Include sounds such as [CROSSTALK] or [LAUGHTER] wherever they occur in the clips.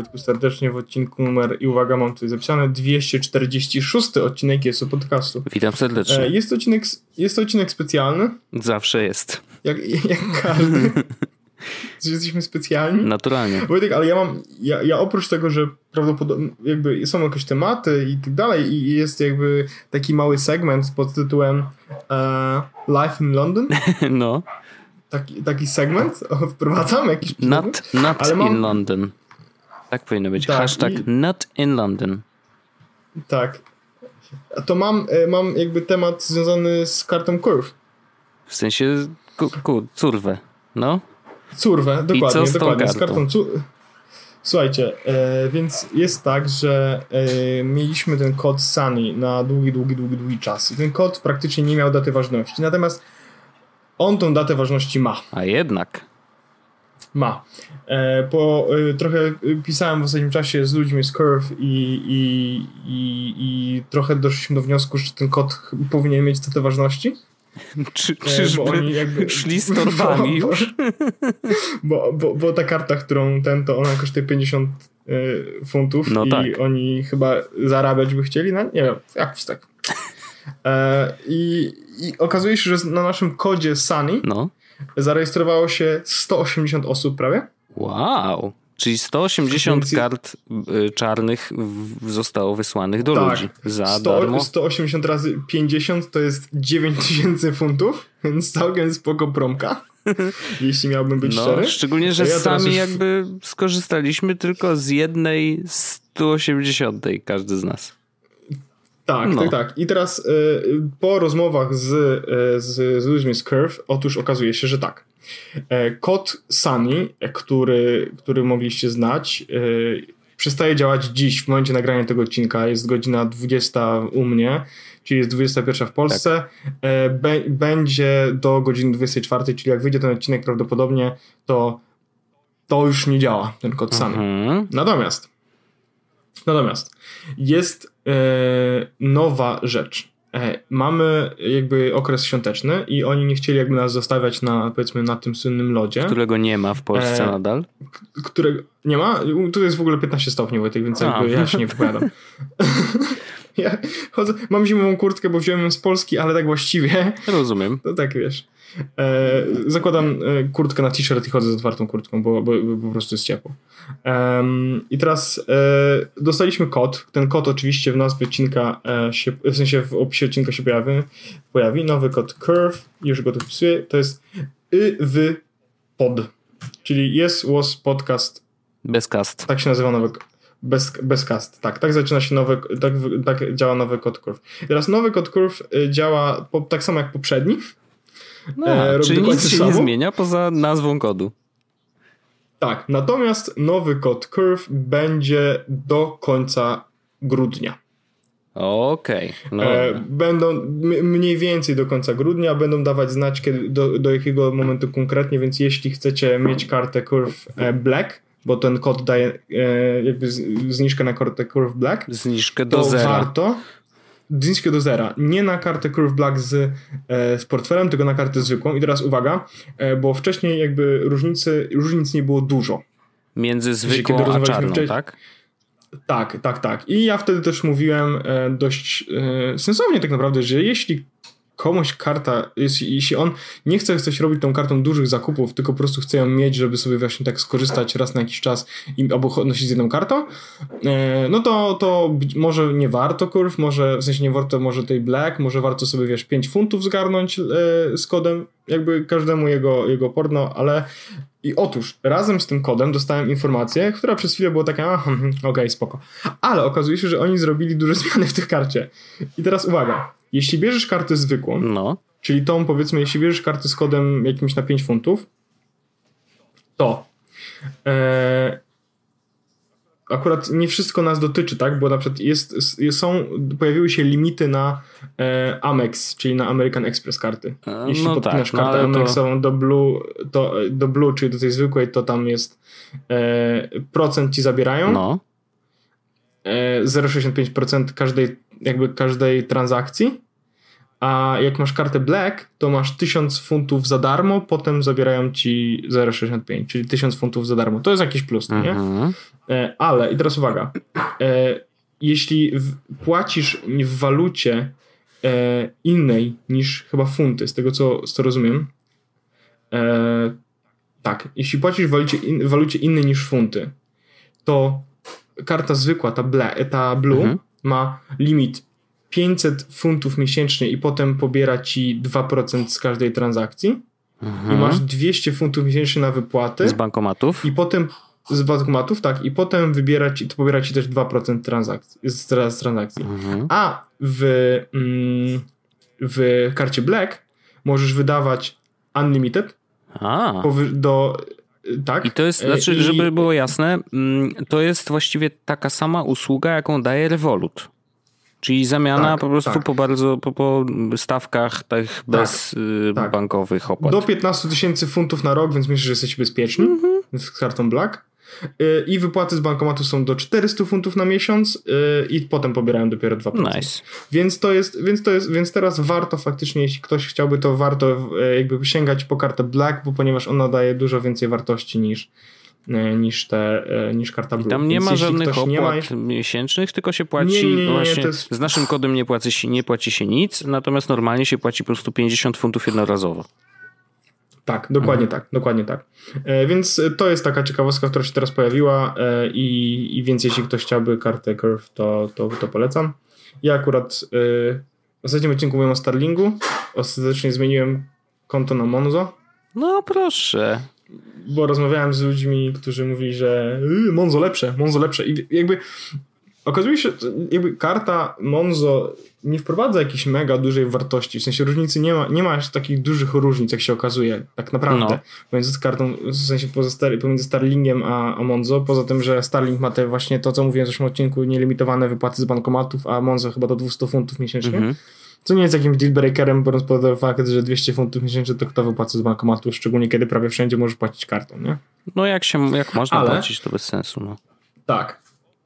Wojtku serdecznie w odcinku numer, i uwaga, mam tutaj zapisane, 246 odcinek jest podcastu. Witam serdecznie. E, jest to odcinek, jest to odcinek specjalny. Zawsze jest. Jak, jak każdy. [LAUGHS] Jesteśmy specjalni. Naturalnie. Wojtek, ale ja mam, ja, ja oprócz tego, że prawdopodobnie jakby są jakieś tematy i tak dalej i jest jakby taki mały segment pod tytułem uh, Life in London. [LAUGHS] No. Taki, taki segment wprowadzam jakiś Not, not mam, in London. Tak powinno być. Tak, Hashtag i... not in London. Tak. To mam, e, mam jakby temat związany z kartą Curve. W sensie ku, ku, curwę, no? Curwę, dokładnie. I co z dokładnie. Z kartą cu... Słuchajcie, e, więc jest tak, że e, mieliśmy ten kod Sunny na długi, długi, długi, długi czas. I ten kod praktycznie nie miał daty ważności. Natomiast on tą datę ważności ma. A jednak ma. E, po, e, trochę pisałem w ostatnim czasie z ludźmi z Curve i, i, i, i trochę doszliśmy do wniosku, że ten kod powinien mieć datę ważności. Czy, e, czyżby oni jakby, szli z torbami [LAUGHS] już? Bo, bo, bo, ta karta, którą ten, to ona kosztuje 50 y, funtów no i tak. oni chyba zarabiać by chcieli, no nie wiem, jakoś tak. E, i, I okazuje się, że na naszym kodzie Sunny no zarejestrowało się 180 osób prawie. Wow. Czyli 180 Więc... kart y, czarnych zostało wysłanych do tak, ludzi za 100, darmo. 180 razy 50 to jest 9000 funtów, [LAUGHS] więc całkiem spoko promka. [LAUGHS] jeśli miałbym być no, szczery. Szczególnie, że ja sami już... jakby skorzystaliśmy tylko z jednej 180 każdy z nas. Tak, no. tak, tak. I teraz y, po rozmowach z, y, z, z ludźmi z Curve, otóż okazuje się, że tak. E, kod Sunny, który, który mogliście znać, y, przestaje działać dziś, w momencie nagrania tego odcinka. Jest godzina 20 u mnie, czyli jest 21 w Polsce. Tak. E, będzie do godziny 24, czyli jak wyjdzie ten odcinek prawdopodobnie, to to już nie działa, ten kod Sunny. Mhm. Natomiast Natomiast jest e, nowa rzecz. E, mamy jakby okres świąteczny i oni nie chcieli jakby nas zostawiać na powiedzmy na tym słynnym lodzie. Którego nie ma w Polsce e, nadal? Którego nie ma? Tu jest w ogóle 15 stopni, Wojtek, więc jakby ja się nie wypowiadam. [LAUGHS] ja chodzę, mam zimową kurtkę, bo wziąłem ją z Polski, ale tak właściwie. Rozumiem. To tak wiesz. E, zakładam e, kurtkę na t-shirt i chodzę z otwartą kurtką, bo, bo, bo po prostu jest ciepło. E, I teraz e, dostaliśmy kod. Ten kod oczywiście w nazwie odcinka e, się, w sensie w opisie odcinka się pojawi, pojawi. Nowy kod curve, już go tu wpisuję, to jest YW pod, czyli jest was podcast bez cast. Tak się nazywa nowy bez, bez cast, tak. Tak zaczyna się nowy, tak, tak działa nowy kod curve. Teraz nowy kod curve y, działa po, tak samo jak poprzedni, no, e, czyli nic się samo. nie zmienia poza nazwą kodu. Tak, natomiast nowy kod Curve będzie do końca grudnia. Okej. Okay. No. E, będą mniej więcej do końca grudnia, będą dawać znać kiedy, do, do jakiego momentu konkretnie, więc jeśli chcecie mieć kartę Curve e, Black, bo ten kod daje e, jakby zniżkę na kartę Curve Black, zniżkę do zera. warto zniżkę do zera. Nie na kartę Curve Black z, e, z portfelem, tylko na kartę zwykłą. I teraz uwaga, e, bo wcześniej jakby różnicy, różnic nie było dużo. Między zwykłą a czarną, wcześniej, tak? Tak, tak, tak. I ja wtedy też mówiłem e, dość sensownie tak naprawdę, że jeśli komuś karta, jeśli, jeśli on nie chce coś robić tą kartą dużych zakupów, tylko po prostu chce ją mieć, żeby sobie właśnie tak skorzystać raz na jakiś czas i, albo nosić z jedną kartą, e, no to, to może nie warto kurw, może w sensie nie warto może tej black, może warto sobie wiesz 5 funtów zgarnąć e, z kodem, jakby każdemu jego, jego porno, ale i otóż razem z tym kodem dostałem informację, która przez chwilę była taka, aha, hmm, okej, okay, spoko. Ale okazuje się, że oni zrobili duże [LAUGHS] zmiany w tych karcie. I teraz uwaga, jeśli bierzesz kartę zwykłą, no. czyli tą powiedzmy, jeśli bierzesz kartę z kodem jakimś na 5 funtów, to e, akurat nie wszystko nas dotyczy, tak? Bo na przykład jest, są, pojawiły się limity na e, Amex, czyli na American Express karty. Jeśli no podpinasz tak, no kartę no, Amexową to... do Blue, to do Blue, czyli do tej zwykłej, to tam jest e, procent ci zabierają. No. E, 0,65% każdej, jakby każdej transakcji. A jak masz kartę Black, to masz 1000 funtów za darmo, potem zabierają ci 0,65, czyli 1000 funtów za darmo. To jest jakiś plus, nie? Mhm. E, ale, i teraz uwaga, e, jeśli płacisz w walucie e, innej niż chyba funty, z tego co, co rozumiem, tak, jeśli płacisz w walucie, in, walucie innej niż funty, to karta zwykła, ta, ble, ta blue, mhm. Ma limit 500 funtów miesięcznie i potem pobiera ci 2% z każdej transakcji. Mhm. I masz 200 funtów miesięcznie na wypłaty. Z bankomatów. I potem z bankomatów, tak, i potem wybiera ci, to pobiera ci też 2% transakcji, z, z transakcji. Mhm. A w, mm, w karcie Black możesz wydawać unlimited A. do tak. I to jest, znaczy, I... żeby było jasne, mm, to jest właściwie taka sama usługa, jaką daje Revolut. Czyli zamiana tak, po prostu tak. po bardzo po, po stawkach tych bez tak, y, bankowych opłat. Do 15 tysięcy funtów na rok, więc myślę, że jesteście bezpieczni mm -hmm. z kartą Black. Y, I wypłaty z bankomatu są do 400 funtów na miesiąc y, i potem pobierają dopiero 2%. Nice. Więc to jest, więc to jest, więc teraz warto faktycznie, jeśli ktoś chciałby, to warto jakby sięgać po kartę Black, bo ponieważ ona daje dużo więcej wartości niż E, niż, te, e, niż karta Blue. I tam nie Więc ma żadnych opłat ma... miesięcznych, tylko się płaci nie, nie, nie, właśnie, jest... z naszym kodem nie płaci, się, nie płaci się nic, natomiast normalnie się płaci po prostu 50 funtów jednorazowo. Tak, dokładnie mhm. tak, dokładnie tak. E, więc to jest taka ciekawostka, która się teraz pojawiła e, i, i więc jeśli ktoś chciałby kartę Curve, to, to, to polecam. Ja akurat e, w ostatnim odcinku mówiłem o Starlingu, ostatecznie zmieniłem konto na Monzo. No proszę bo rozmawiałem z ludźmi, którzy mówili, że yy, Monzo lepsze, Monzo lepsze i jakby okazuje się, jakby karta Monzo nie wprowadza jakiejś mega dużej wartości, w sensie różnicy nie ma, nie ma aż takich dużych różnic, jak się okazuje, tak naprawdę, no. pomiędzy kartą, w sensie star, pomiędzy Starlingiem a, a Monzo, poza tym, że Starling ma te właśnie to, co mówiłem w zeszłym odcinku, nielimitowane wypłaty z bankomatów, a Monzo chyba do 200 funtów miesięcznie, mm -hmm. Co nie jest jakimś dealbreakerem, biorąc pod fakt, że 200 funtów miesięcznie to kto wypłaca z bankomatu, szczególnie kiedy prawie wszędzie możesz płacić kartą, nie? No jak się, jak można Ale, płacić, to bez sensu, no. Tak.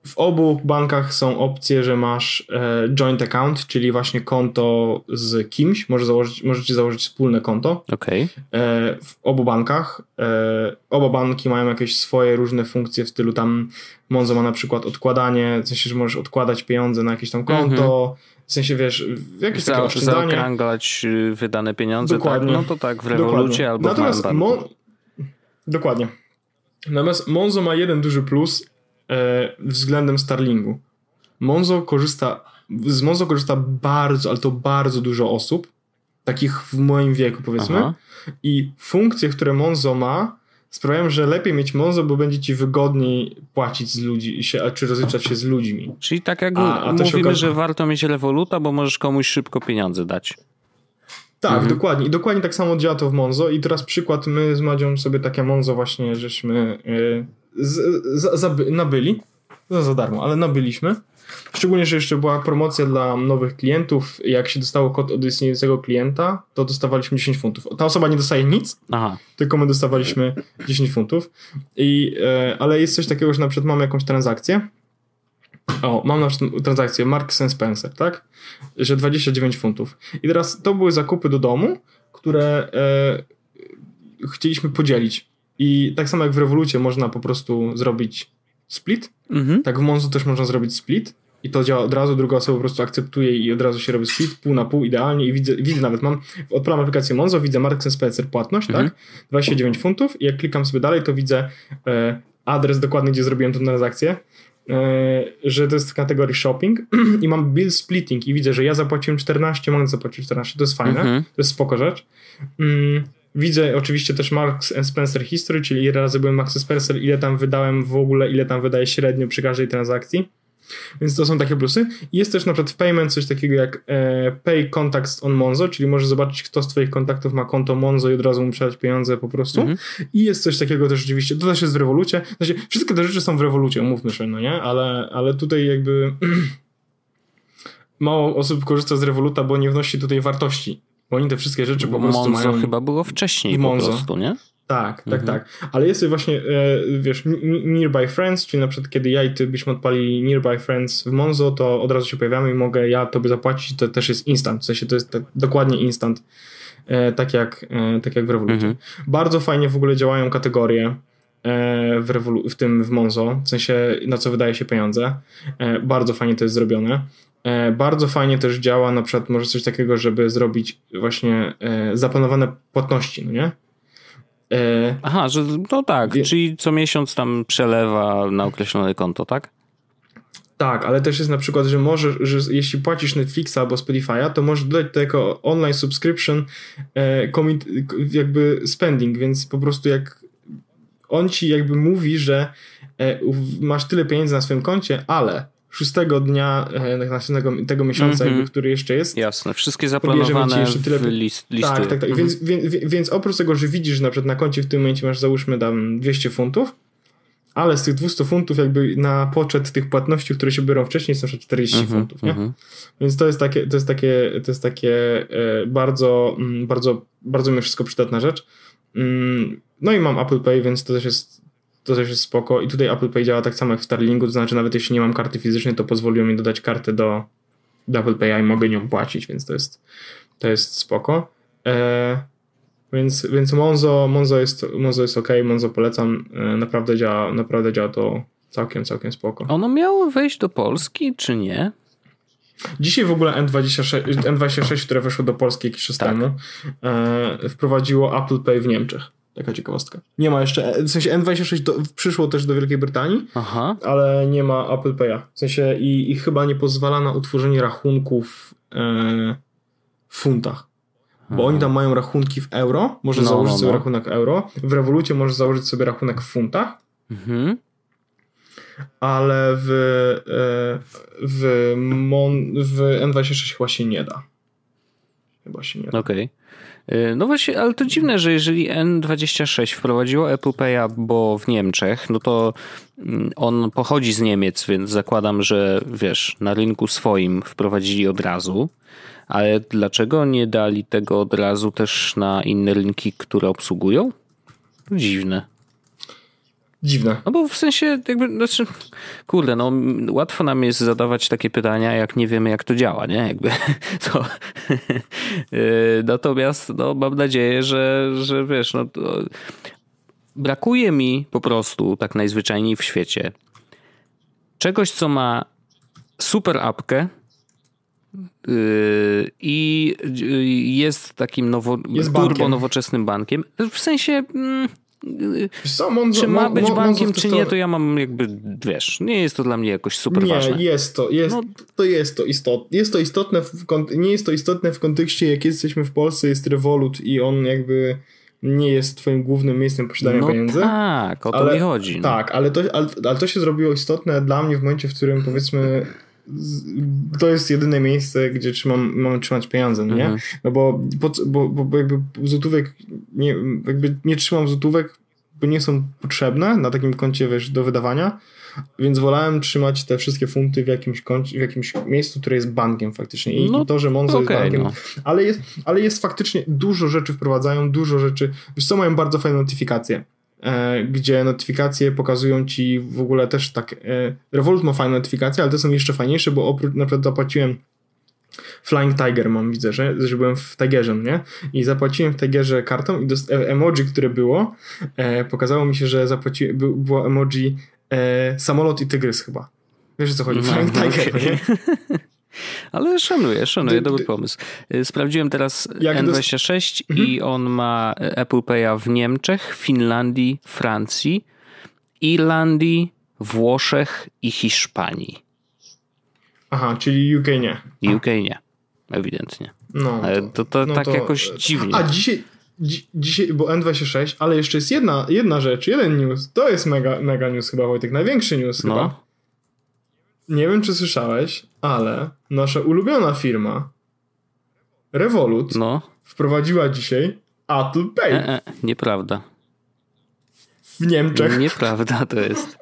W obu bankach są opcje, że masz e, joint account, czyli właśnie konto z kimś, może założyć, możecie założyć wspólne konto. Okay. E, w obu bankach. E, oba banki mają jakieś swoje różne funkcje w stylu tam Monzo ma na przykład odkładanie, w sensie, że możesz odkładać pieniądze na jakieś tam konto, mm -hmm w sensie, wiesz, jakieś Za, takie oszczędzanie. Zaokrąglać y, wydane pieniądze, tak? Dokładnie. tak? No to tak w rewolucie albo Natomiast w. Natomiast Monzo ma jeden duży plus względem Starlingu. Monzo korzysta, z Monzo korzysta bardzo, ale to bardzo dużo osób, takich w moim wieku powiedzmy, Aha. i funkcje, które Monzo ma, sprawiają, że lepiej mieć Monzo, bo będzie ci wygodniej płacić z ludzi, czy rozliczać się z ludźmi. Czyli tak jak a, a mówimy, że warto mieć Revoluta, bo możesz komuś szybko pieniądze dać. Tak, mhm. dokładnie. I dokładnie tak samo działa to w Monzo. I teraz przykład, my z Madzią sobie takie Monzo właśnie żeśmy yy, z, z, z, nabyli. Za, za darmo, ale nabyliśmy. Szczególnie, że jeszcze była promocja dla nowych klientów. Jak się dostało kod od istniejącego klienta, to dostawaliśmy 10 funtów. Ta osoba nie dostaje nic, Aha. tylko my dostawaliśmy 10 funtów. I, e, ale jest coś takiego, że na przykład mamy jakąś transakcję. O, mam na przykład transakcję Marks Spencer, tak? Że 29 funtów. I teraz to były zakupy do domu, które e, chcieliśmy podzielić. I tak samo jak w rewolucie można po prostu zrobić split, mhm. tak w Monzo też można zrobić split i to działa od razu, druga osoba po prostu akceptuje i od razu się robi split, pół na pół idealnie i widzę, widzę nawet, mam, odpalam aplikację Monzo, widzę Marks Spencer płatność, tak, mhm. tak, 29 funtów i jak klikam sobie dalej, to widzę e, adres dokładny, gdzie zrobiłem tę transakcję, e, że to jest w kategorii shopping [CLEARS THROAT] i mam bill splitting i widzę, że ja zapłaciłem 14, mogę zapłacić 14, to jest fajne, mhm. to jest spoko rzecz. Mm, Widzę oczywiście też Marks Spencer History, czyli ile razy byłem Max Spencer, ile tam wydałem w ogóle, ile tam wydaje średnio przy każdej transakcji. Więc to są takie plusy. Jest też na przykład w Payment coś takiego jak e, Pay Contacts on Monzo, czyli możesz zobaczyć, kto z Twoich kontaktów ma konto Monzo i od razu mu przelać pieniądze po prostu. Mhm. I jest coś takiego też oczywiście, to też jest w rewolucie. Znaczy, wszystkie te rzeczy są w rewolucie, umówmy się, no nie? Ale, ale tutaj jakby [CLEARS THROAT] mało osób korzysta z rewoluta, bo nie wnosi tutaj wartości. Oni te wszystkie rzeczy po prostu Monzo mają... chyba było wcześniej Monzo. po prostu, nie? Tak, tak, mhm. tak. Ale jest właśnie, e, wiesz, Nearby Friends, czyli na przykład kiedy ja i ty byśmy odpali Nearby Friends w Monzo, to od razu się pojawiamy i mogę ja tobie zapłacić, to też jest instant, w sensie to jest tak, dokładnie instant, e, tak, jak, e, tak jak w Revolucie. Mhm. Bardzo fajnie w ogóle działają kategorie w, Revolu- w tym w Monzo, w sensie na co wydaje się pieniądze. Bardzo fajnie to jest zrobione. Bardzo fajnie też działa na przykład może coś takiego, żeby zrobić właśnie zaplanowane płatności, no nie? E, Aha, że no tak, wie... czyli co miesiąc tam przelewa na określone konto, tak? Tak, ale też jest na przykład, że możesz, że jeśli płacisz Netflixa albo Spotify'a, to możesz dodać to jako online subscription e, commit, jakby spending, więc po prostu jak on ci jakby mówi, że e, masz tyle pieniędzy na swoim koncie, ale szóstego dnia e, następnego tego miesiąca, mm-hmm. jakby, który jeszcze jest. Jasne, wszystkie zaplanowane jeszcze tyle... w list, listy. Tak, tak, tak. Mm-hmm. Więc, więc, więc oprócz tego, że widzisz, że na przykład na koncie w tym momencie masz załóżmy tam 200 funtów, ale z tych 200 funtów jakby na poczet tych płatności, które się biorą wcześniej przykład 40 mm-hmm, funtów, nie? Mm-hmm. Więc to jest takie, to jest takie, to jest takie e, bardzo, mm, bardzo, bardzo mi wszystko przydatna rzecz. Mm, no i mam Apple Pay, więc to też jest to też jest spoko. I tutaj Apple Pay działa tak samo jak w Starlingu, to znaczy nawet jeśli nie mam karty fizycznej, to pozwoliło mi dodać kartę do, do Apple Pay'a i mogę nią płacić, więc to jest, to jest spoko. E, więc, więc Monzo, Monzo, jest, Monzo jest ok, Monzo polecam. E, naprawdę, działa, naprawdę działa to całkiem, całkiem spoko. Ono miało wejść do Polski, czy nie? Dzisiaj w ogóle N26, N26 które weszło do Polski jakiś czas tak. temu, e, wprowadziło Apple Pay w Niemczech. Taka ciekawostka. Nie ma jeszcze, w sensie N26 do, przyszło też do Wielkiej Brytanii, Aha. ale nie ma Apple Pay'a. W sensie i, i chyba nie pozwala na utworzenie rachunków e, w funtach. Bo Aha. oni tam mają rachunki w euro, możesz no, założyć no, sobie no. rachunek euro. W rewolucie możesz założyć sobie rachunek w funtach. Mhm. Ale w, e, w, Mon, w N26 chyba się nie da. Chyba się nie da. Okej. Okay. Y, no właśnie, ale to dziwne, że jeżeli N26 wprowadziło Apple Pay'a, bo w Niemczech, no to mm, on pochodzi z Niemiec, więc zakładam, że wiesz, na rynku swoim wprowadzili od razu. Ale dlaczego nie dali tego od razu też na inne rynki, które obsługują? Dziwne. Dziwne. No bo w sensie jakby, znaczy, kurde, no łatwo nam jest zadawać takie pytania, jak nie wiemy jak to działa, nie? Jakby [LAUGHS] to... [LAUGHS] Y, natomiast no, mam nadzieję, że, że wiesz, no to... brakuje mi po prostu tak najzwyczajniej w świecie czegoś, co ma super apkę, y, i jest takim nowo, jest turbo nowoczesnym bankiem. W sensie mm, co, Monzo, czy ma być bankiem, czy nie, to ja mam jakby, wiesz, nie jest to dla mnie jakoś super nie, ważne. Nie, jest to, jest, no. to jest to istotne. Jest to istotne, w, nie jest to istotne w kontekście, jak jesteśmy w Polsce, jest Revolut i on jakby nie jest twoim głównym miejscem posiadania no pieniędzy. tak, o to ale, mi chodzi. No. Tak, ale to, ale, ale to się zrobiło istotne dla mnie w momencie, w którym powiedzmy to jest jedyne miejsce, gdzie trzymam, mam trzymać pieniądze, no nie? Mhm. No bo, bo, bo, bo jakby złotówek, nie, jakby nie trzymam złotówek, bo nie są potrzebne na takim koncie, wiesz, do wydawania, więc wolałem trzymać te wszystkie funty w jakimś, koncie, w jakimś miejscu, które jest bankiem faktycznie. I no, to, że Monzo okay, jest bankiem, no. ale, jest, ale jest faktycznie dużo rzeczy wprowadzają, dużo rzeczy, wiesz co, mają bardzo fajne notyfikacje gdzie notyfikacje pokazują ci w ogóle też tak. E, Revolut ma fajne notyfikacje, ale te są jeszcze fajniejsze, bo oprócz na przykład zapłaciłem Flying Tiger mam, widzę, że, że byłem w Tigerze, nie? I zapłaciłem w Tigerze kartą i e, emoji, które było, e, pokazało mi się, że zapłaci, by, było emoji e, samolot i tygrys chyba. Wiesz o co chodzi? No, Flying Tiger, okay. nie? Ale szanuję, szanuję, dobry pomysł. Y, sprawdziłem teraz N26 mhm. i on ma Apple Pay'a w Niemczech, Finlandii, Francji, Irlandii, Włoszech i Hiszpanii. Aha, czyli UK nie. UK nie, ewidentnie. No, to, to, to no tak to, jakoś dziwnie. A dzisiaj, dzi, dzisiaj, bo N26, ale jeszcze jest jedna, jedna rzecz, jeden news. To jest mega, mega news chyba, Wojtek, największy news no. chyba. Nie wiem czy słyszałeś, ale nasza ulubiona firma Revolut no. wprowadziła dzisiaj Apple Pay. E, e, nieprawda. W Niemczech. Nieprawda to jest.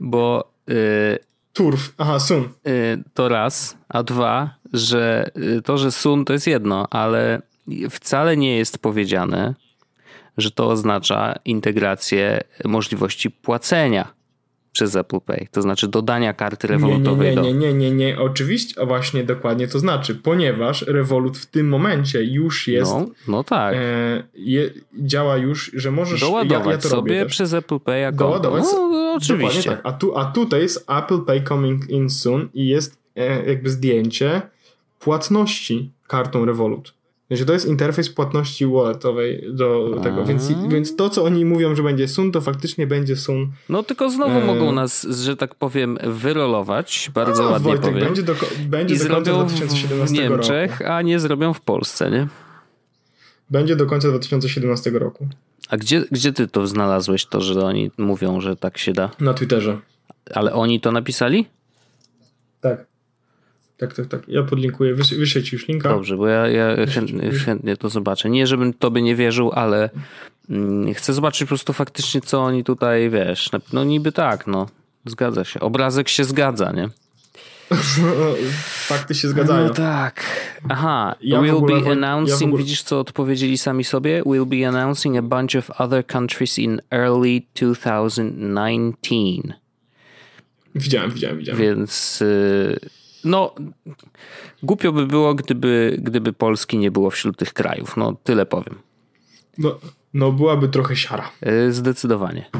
Bo. Yy, Turf, aha, Sun. Yy, to raz, a dwa, że y, to, że Sun to jest jedno, ale wcale nie jest powiedziane, że to oznacza integrację możliwości płacenia przez Apple Pay, to znaczy dodania karty rewolutowej nie, nie, nie, nie, nie, nie, nie, oczywiście, właśnie dokładnie to znaczy, ponieważ Revolut w tym momencie już jest, no, no tak, e, je, działa już, że możesz doładować ja, ja sobie przez Apple Pay jako doładować, no, no, oczywiście, tak. a, tu, a tutaj jest Apple Pay coming in soon i jest e, jakby zdjęcie płatności kartą Revolut. Znaczy to jest interfejs płatności walletowej do tego, więc, więc to, co oni mówią, że będzie Sun, to faktycznie będzie Sun. No tylko znowu e... mogą nas, że tak powiem, wyrolować, bardzo a, ładnie Wojtek, powiem. Będzie do, będzie I do końca 2017 w Niemczech, roku. a nie zrobią w Polsce, nie? Będzie do końca 2017 roku. A gdzie, gdzie ty to znalazłeś, to, że oni mówią, że tak się da? Na Twitterze. Ale oni to napisali? Tak. Tak, tak, tak. Ja podlinkuję, wyślę ci już linka. Dobrze, bo ja, ja chętnie, chętnie to zobaczę. Nie, żebym tobie nie wierzył, ale mm, chcę zobaczyć po prostu faktycznie, co oni tutaj, wiesz, no niby tak, no. Zgadza się. Obrazek się zgadza, nie? [LAUGHS] Fakty się zgadzają. No tak. Aha. Ja we'll ogóle, be announcing, ja ogóle... widzisz co odpowiedzieli sami sobie? We'll be announcing a bunch of other countries in early 2019. Widziałem, widziałem, widziałem. Więc... Y no, głupio by było, gdyby, gdyby Polski nie było wśród tych krajów. No, tyle powiem. No, no byłaby trochę siara. E, zdecydowanie.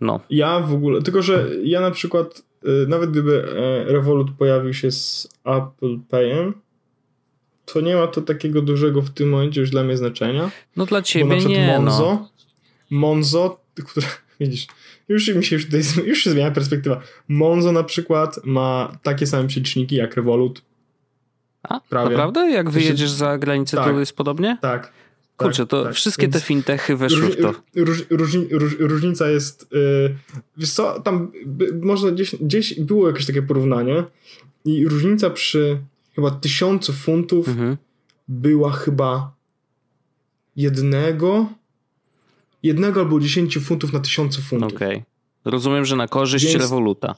No. Ja w ogóle, tylko że ja na przykład, e, nawet gdyby e, Revolut pojawił się z Apple Payem, to nie ma to takiego dużego w tym momencie już dla mnie znaczenia. No dla ciebie nie, Monzo, no. Monzo, [LAUGHS] które, widzisz, już mi się już, tutaj, już się zmienia perspektywa. Monzo na przykład ma takie same przeliczniki jak Revolut. A, Prawie. naprawdę? Jak wyjedziesz za granicę, tak, to jest podobnie? Tak. Kurczę, tak, to tak. wszystkie te fintechy weszły w to. Róż, różni, róż, różnica jest, yy, wiesz co, tam by, można gdzieś, gdzieś było jakieś takie porównanie i różnica przy chyba tysiącu funtów mhm. była chyba jednego jednego albo 10 funtów na tysiące funtów. Okej. Okay. Rozumiem, że na korzyść więc, Revoluta.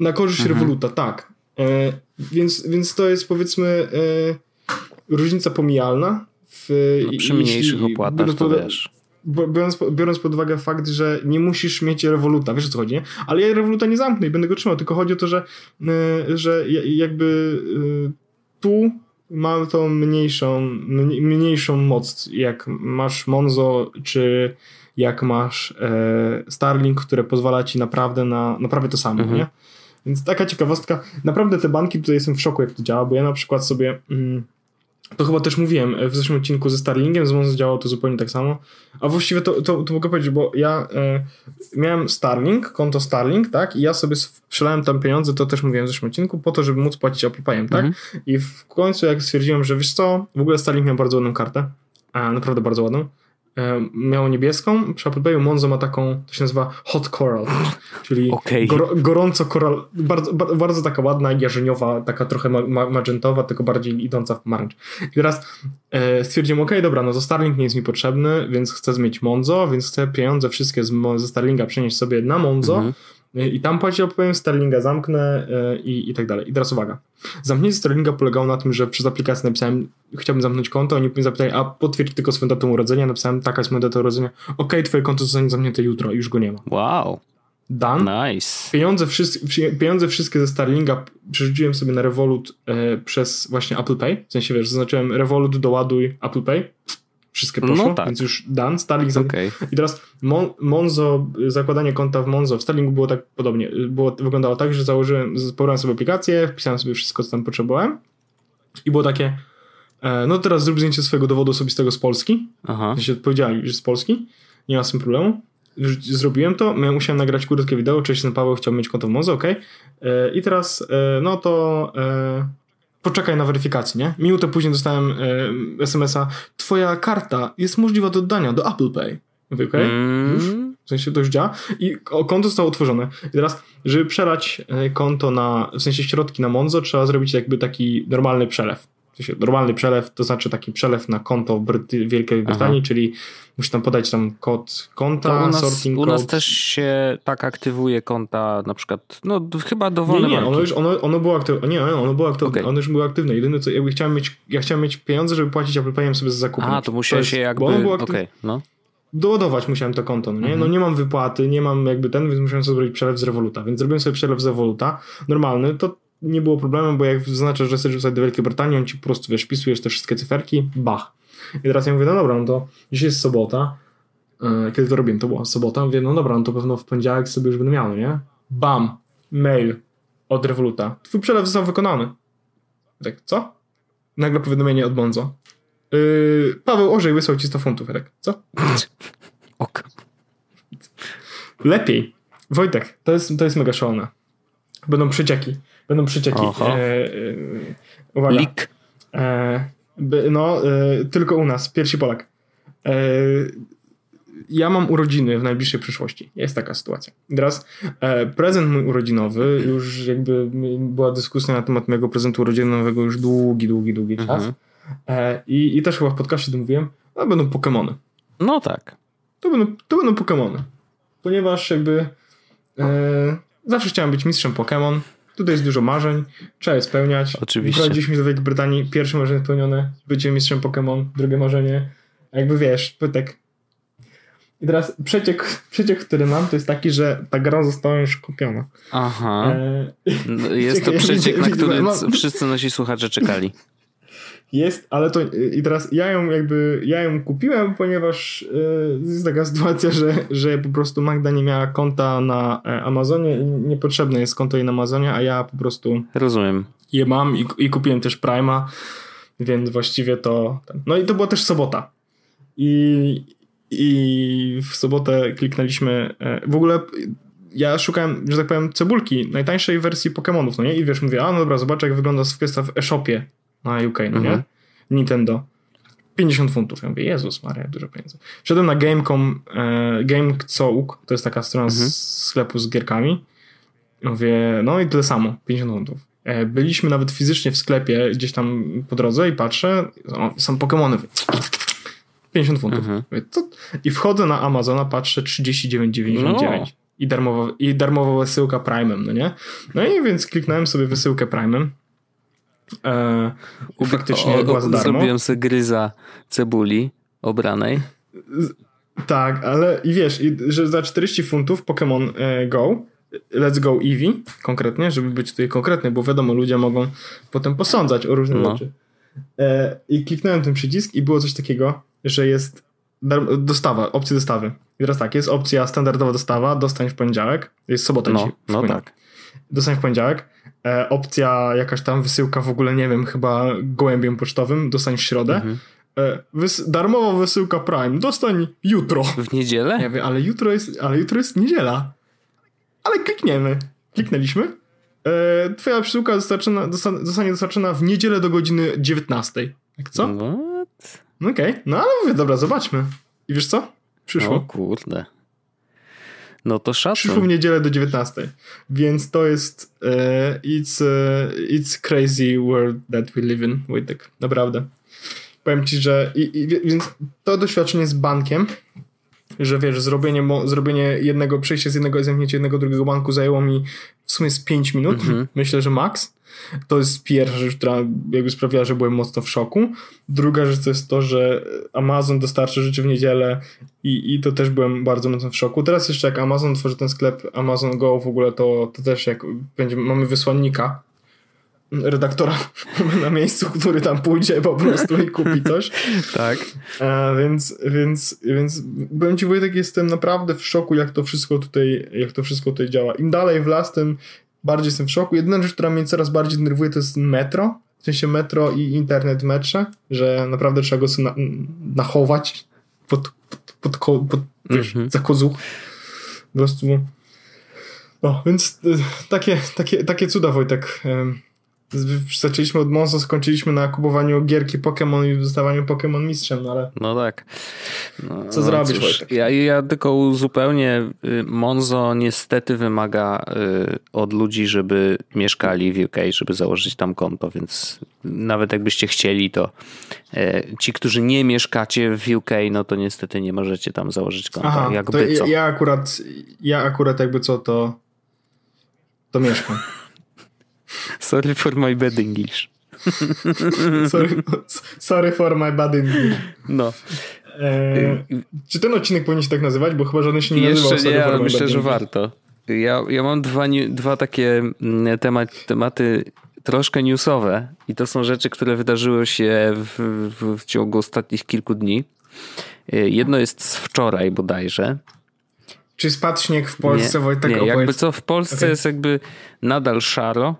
Na korzyść mhm. Revoluta, tak. E, więc, więc to jest powiedzmy e, różnica pomijalna. W, no, przy mniejszych opłatach to wiesz. Biorąc, biorąc pod uwagę fakt, że nie musisz mieć rewoluta, wiesz o co chodzi, nie? Ale ja rewoluta nie zamknę i będę go trzymał, tylko chodzi o to, że, e, że jakby e, tu ma tą mniejszą, mniejszą moc, jak masz Monzo, czy jak masz e, Starlink, które pozwala ci naprawdę na, naprawdę to samo, mhm. nie? Więc taka ciekawostka. Naprawdę te banki, tutaj jestem w szoku, jak to działa, bo ja na przykład sobie... Mm, to chyba też mówiłem w zeszłym odcinku ze Starlinkiem, z Monzo działało to zupełnie tak samo. A właściwie to, to, to mogę powiedzieć, bo ja e, miałem Starlink, konto Starlink, tak? I ja sobie przelałem tam pieniądze, to też mówiłem w zeszłym odcinku, po to, żeby móc płacić Apple Payem, tak? Mhm. I w końcu jak stwierdziłem, że wiesz co, w ogóle Starlink miał bardzo ładną kartę, a naprawdę bardzo ładną, E, miało niebieską, przy Apple Payu Monzo ma taką, to się nazywa Hot Coral, czyli okay. gor, gorąco koral, bardzo, bardzo taka ładna, jarzeniowa, taka trochę ma, magentowa, tylko bardziej idąca w pomarańcz. I teraz e, stwierdziłem, ok, dobra, no to Starlink nie jest mi potrzebny, więc chcę zmienić Monzo, więc chcę pieniądze wszystkie z, ze Starlinga przenieść sobie na Monzo, mhm. I tam płacić opowiem, Sterlinga zamknę yy, i, i tak dalej. I teraz uwaga. Zamknięcie Sterlinga polegało na tym, że przez aplikację napisałem, chciałbym zamknąć konto, oni mi zapytali, a potwierdź tylko swoją datę urodzenia. Napisałem, taka jest moja data urodzenia. Ok, twoje konto zostanie zamknięte jutro, już go nie ma. Wow. Done. Nice. Pieniądze, wszyscy, pieniądze wszystkie ze Starlinga przerzuciłem sobie na Revolut e, przez właśnie Apple Pay. W sensie, wiesz, zaznaczyłem Revolut, doładuj Apple Pay wszystkie poszło, no tak. więc już done, Starlink. Okay. I teraz Mon Monzo, zakładanie konta w Monzo, w Starlinku było tak podobnie, było, wyglądało tak, że założyłem, pobrałem sobie aplikację, wpisałem sobie wszystko, co tam potrzebowałem i było takie, e, no teraz zrób zdjęcie swojego dowodu osobistego z Polski, Aha. się powiedziałem, że z Polski, nie ma z tym problemu, zrobiłem to, musiałem nagrać krótkie wideo, cześć, ten Paweł chciał mieć konto w Monzo, ok, e, i teraz, e, no to poczekaj na weryfikację, nie? Minutę później dostałem y, SMS-a, twoja karta jest możliwa do oddania do Apple Pay. Mówię, okej, okay, mm. już, W sensie już działa i konto zostało otworzone. I teraz, żeby przelać e, konto na, w sensie środki na Monzo, trzeba zrobić jakby taki normalny przelew. W sensie normalny przelew, to znaczy taki przelew na konto w Bryty Wielkiej Brytanii, Aha. czyli musi tam podać tam kod konta, to u nas, sorting U nas też się tak aktywuje konta, na przykład, no chyba dowolne Nie, nie, ono już, ono, ono było aktywne, nie, ono było aktywne, okay. ono już było aktywne. Jedyne co, jakby chciałem mieć, ja chciałem mieć pieniądze, żeby płacić Apple Payem sobie za zakupy. A, to musiał się jakby, okej, okay, no doładować musiałem to konto, no nie? Mhm. No nie mam wypłaty, nie mam jakby ten, więc musiałem sobie zrobić przelew z Revoluta, więc zrobiłem sobie przelew z Revoluta, normalny, to nie było problemu, bo jak zaznaczasz, że chcesz wrzucać do Wielkiej Brytanii, on ci po prostu, wiesz, wpisujesz te wszystkie cyferki, bach. I teraz ja mówię, no dobra, no to dzisiaj jest sobota, yy, kiedy to robiłem, to była sobota, mówię, no dobra, no to pewno w poniedziałek sobie już będę miał, nie? Bam, mail od Revoluta, twój przelew został wykonany. Tak, co? Nagle powiadomienie od Monzo. Yy, Paweł Orzej wysłał ci 100 funtów, Erek. Co? [LAUGHS] ok. Lepiej. Wojtek, to jest, to jest mega szalone. Będą przecieki. Będą przecieki. E, e, uwaga. Lik. E, no, e, tylko u nas. Pierwszy Polak. E, ja mam urodziny w najbliższej przyszłości. Jest taka sytuacja. Teraz e, prezent mój urodzinowy, już jakby była dyskusja na temat mojego prezentu urodzinowego już długi, długi, długi czas. Mhm. E, I, I też chyba w podcaście to mówiłem, no będą Pokémony. No tak. To będą, to będą Pokémony. Ponieważ jakby e, zawsze chciałem być mistrzem Pokémon. Tutaj jest dużo marzeń, trzeba je spełniać. Oczywiście. Wprowadziliśmy do Wielkiej Brytanii pierwsze marzenie spełnione, bycie mistrzem Pokémon, drugie marzenie. Jakby wiesz, pytek. I teraz przeciek, przeciek, który mam, to jest taki, że ta gra została już kupiona. Aha. E, no, jest to przeciek, na który wszyscy nasi słuchacze czekali. Jest, ale to i teraz ja ją jakby, ja ją kupiłem, ponieważ yy, jest taka [LAUGHS] sytuacja, że, że po prostu Magda nie miała konta na e, Amazonie i niepotrzebne jest konto jej na Amazonie, a ja po prostu rozumiem. Je mam i, i kupiłem też Prima, więc właściwie to. No i to była też sobota. I, i w sobotę kliknęliśmy. E, w ogóle ja szukałem, że tak powiem, cebulki najtańszej wersji Pokémonów, no nie? I wiesz, mówię, a no dobra, zobacz jak wygląda kwestia w e-shopie na UK, no nie? Mhm. Nintendo. 50 funtów. Ja mówię, Jezus Maria, dużo pieniędzy. Wszedłem na Game.com, e, Game.couk, to jest taka strona mhm. z sklepu z gierkami. Mówię, no i tyle samo, 50 funtów. E, byliśmy nawet fizycznie w sklepie, gdzieś tam po drodze i patrzę, o, są Pokémony. 50 funtów. Mhm. Mówię? I wchodzę na Amazona, patrzę 39,99. No. I darmowa, I darmowa wysyłka Prime'em, no nie? No i więc kliknąłem sobie wysyłkę Prime'em E, faktycznie o, była za darmo. Zrobiłem sobie gryza cebuli obranej. Tak, ale i wiesz, i, że za 40 funtów Pokémon e, Go, Let's Go Eevee konkretnie, żeby być tutaj konkretny, bo wiadomo, ludzie mogą potem posądzać o różne no. rzeczy. E, I kliknąłem ten przycisk i było coś takiego, że jest dostawa, opcja dostawy. I teraz tak, jest opcja standardowa dostawa, dostań w poniedziałek, jest sobota no, No tak. Dostań w poniedziałek, opcja jakaś tam wysyłka w ogóle, nie wiem, chyba gołębiem pocztowym, dostań w środę. Mhm. E, wys darmowa wysyłka Prime, dostań jutro. W niedzielę? Ja wiem, ale jutro jest, ale jutro jest niedziela. Ale klikniemy. Kliknęliśmy. E, twoja przesyłka dostarczona, zostanie dostarczona w niedzielę do godziny 19. Jak co? What? No okej, okay. no ale mówię, dobra, zobaczmy. I wiesz co? Przyszło. O kurde. No to szacun. Przyszło w niedzielę do 19. Więc to jest uh, it's, uh, it's crazy world that we live in, Wojtek. Naprawdę. Powiem ci, że i, i, więc to doświadczenie z bankiem, że wiesz, zrobienie, zrobienie jednego, przejście z jednego, zamknięcie jednego, drugiego banku zajęło mi w sumie z 5 minut, mm -hmm. myślę, że max. To jest pierwsza rzecz, która jakby sprawiła, że byłem mocno w szoku. Druga rzecz to jest to, że Amazon dostarczy rzeczy w niedzielę i, i to też byłem bardzo mocno w szoku. Teraz jeszcze jak Amazon tworzy ten sklep Amazon Go w ogóle, to, to też jak będzie, mamy wysłannika redaktora [LAUGHS] na miejscu, który tam pójdzie po prostu i kupi coś. [LAUGHS] tak. A, więc, więc, więc byłem ci Wojtek, jestem naprawdę w szoku, jak to wszystko tutaj, jak to wszystko tutaj działa. Im dalej w las, tym bardziej jestem w szoku. Jedyna rzecz, która mnie coraz bardziej denerwuje, to jest metro. W sensie metro i internet w metrze, że naprawdę trzeba go sobie na, nachować pod, pod, pod, pod wiesz, mm -hmm. za kozuch. Po prostu no, więc y, takie, takie, takie cuda Wojtek zaczęliśmy od Monzo, skończyliśmy na kupowaniu gierki Pokémon i dostawaniu Pokémon mistrzem, no ale... No tak. No, Co zrobić, cóż, ja, ja tylko uzupełnię. Y, Monzo niestety wymaga y, od ludzi, żeby mieszkali w UK, żeby założyć tam konto, więc nawet jakbyście chcieli, to y, ci, którzy nie mieszkacie w UK, no to niestety nie możecie tam założyć konta. Aha, jakby co. Ja akurat, ja akurat jakby co, to to mieszkam. Sorry for my bad English. sorry, sorry for my bad English. No. E, czy ten odcinek powinien się tak nazywać? Bo chyba żaden się nie Jeszcze nazywał. nie, ale myślę, że warto. Ja, ja mam dwa, dwa takie mm, temat, tematy troszkę newsowe i to są rzeczy, które wydarzyły się w, w, w ciągu ostatnich kilku dni. E, jedno jest z wczoraj bodajże. Czy spadł śnieg w Polsce, nie, Wojtek? Nie, jakby co, w Polsce okay. jest jakby nadal szaro,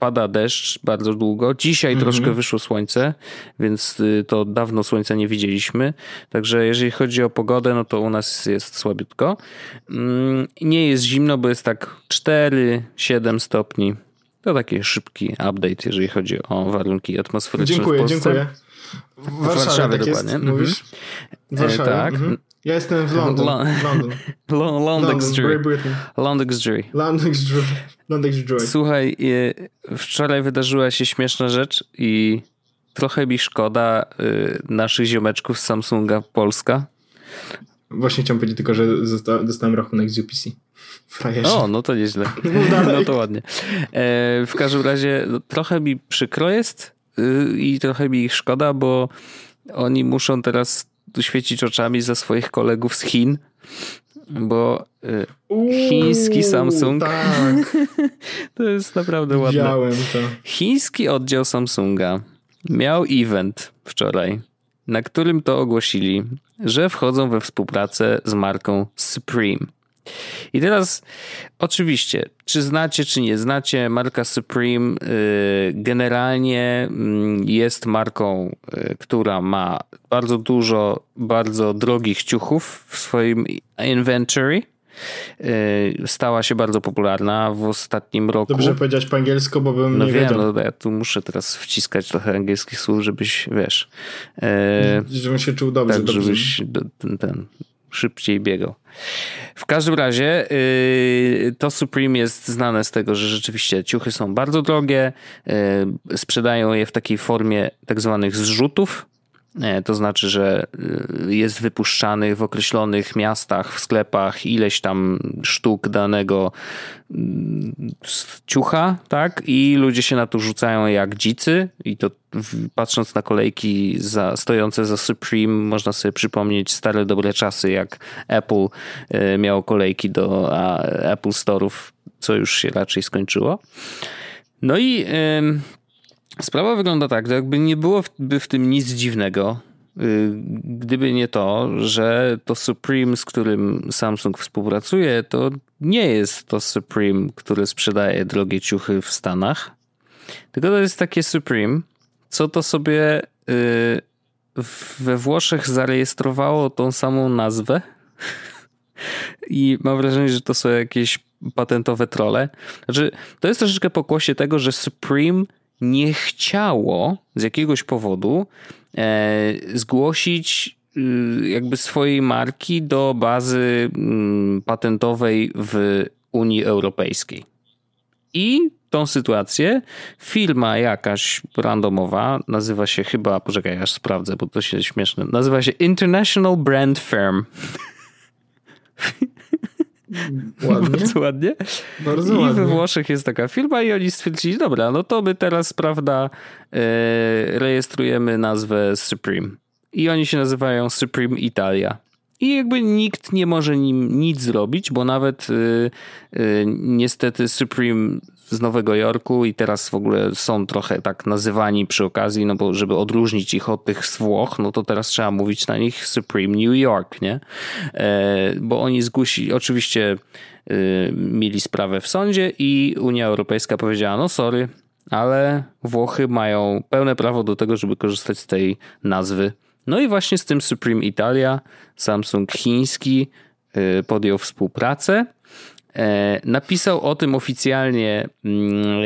pada deszcz bardzo długo. Dzisiaj mm -hmm. troszkę wyszło słońce, więc y, to dawno słońca nie widzieliśmy. Także jeżeli chodzi o pogodę, no to u nas jest słabiutko. Mm, nie jest zimno, bo jest tak 4-7 stopni. To taki szybki update, jeżeli chodzi o warunki atmosferyczne dziękuję, w Polsce. Dziękuję. W Warszawie, Warszawie tak dokładnie. Jest, mówisz? W Warszawie. E, tak. Mm -hmm. Ja jestem w Londyn. London. Londonderry. Londonderry. Londonderry. Słuchaj, wczoraj wydarzyła się śmieszna rzecz i trochę mi szkoda y, naszych ziomeczków z Samsunga Polska. Właśnie chciałem powiedzieć tylko, że dostałem rachunek z UPC. [LAUGHS] Frajerze. O, no to nieźle. [LAUGHS] No to ładnie. E, w każdym razie no, trochę mi przykro jest y, i trochę mi ich szkoda, bo oni muszą teraz świecić oczami za swoich kolegów z Chin, bo y, chiński Samsung tak. [LAUGHS] to jest naprawdę ładne. Widziałem to. Chiński oddział Samsunga miał event wczoraj, na którym to ogłosili, że wchodzą we współpracę z marką Supreme. I teraz oczywiście, czy znacie, czy nie znacie, marka Supreme y, generalnie mm, jest marką, y, która ma bardzo dużo bardzo drogich ciuchów w swoim inventory. Y, stała się bardzo popularna w ostatnim roku. Dobrze powiedziałeś po angielsku, bo bym no nie wiem, wiedział. No ja tu muszę teraz wciskać trochę angielskich słów, żebyś, wiesz... Żebym się czuł dobrze. Tak, dobrze. żebyś ten, ten szybciej biegał. W każdym razie yy, to Supreme jest znane z tego, że rzeczywiście ciuchy są bardzo drogie, yy, sprzedają je w takiej formie tak zwanych zrzutów, to znaczy, że e, jest wypuszczany w określonych miastach, w sklepach ileś tam sztuk danego mm, ciucha, tak? I ludzie się na to rzucają jak dzicy. I to patrząc na kolejki za, stojące za Supreme, można sobie przypomnieć stare dobre czasy, jak Apple e, miało kolejki do Apple Store'ów, co już się raczej skończyło. No i Sprawa wygląda tak, że jakby nie byłoby w tym nic dziwnego, y, gdyby nie to, że to Supreme, z którym Samsung współpracuje, to nie jest to Supreme, które sprzedaje drogie ciuchy w Stanach, tylko to jest takie Supreme, co to sobie y, we Włoszech zarejestrowało tą samą nazwę [LAUGHS] i mam wrażenie, że to są jakieś patentowe trole. Znaczy, to jest troszeczkę pokłosie tego, że Supreme nie chciało z jakiegoś powodu e, zgłosić y, jakby swojej marki do bazy mm, patentowej w Unii Europejskiej. I tą sytuację firma jakaś randomowa, nazywa się chyba, poczekaj, aż sprawdzę, bo to się śmieszne, nazywa się International Brand Firm. [LAUGHS] Ładnie. Bardzo ładnie. Bardzo I ładnie. we Włoszech jest taka firma i oni stwierdzili, dobra, no to my teraz, prawda, e, rejestrujemy nazwę Supreme. I oni się nazywają Supreme Italia. I jakby nikt nie może nim nic zrobić, bo nawet y, y, niestety Supreme z Nowego Jorku i teraz w ogóle są trochę tak nazywani przy okazji, no bo żeby odróżnić ich od tych z Włoch, no to teraz trzeba mówić na nich Supreme New York, nie? E, bo oni zgłosili, oczywiście e, mieli sprawę w sądzie i Unia Europejska powiedziała, no sorry, ale Włochy mają pełne prawo do tego, żeby korzystać z tej nazwy. No i właśnie z tym Supreme Italia Samsung chiński e, podjął współpracę. E, napisał o tym oficjalnie mm,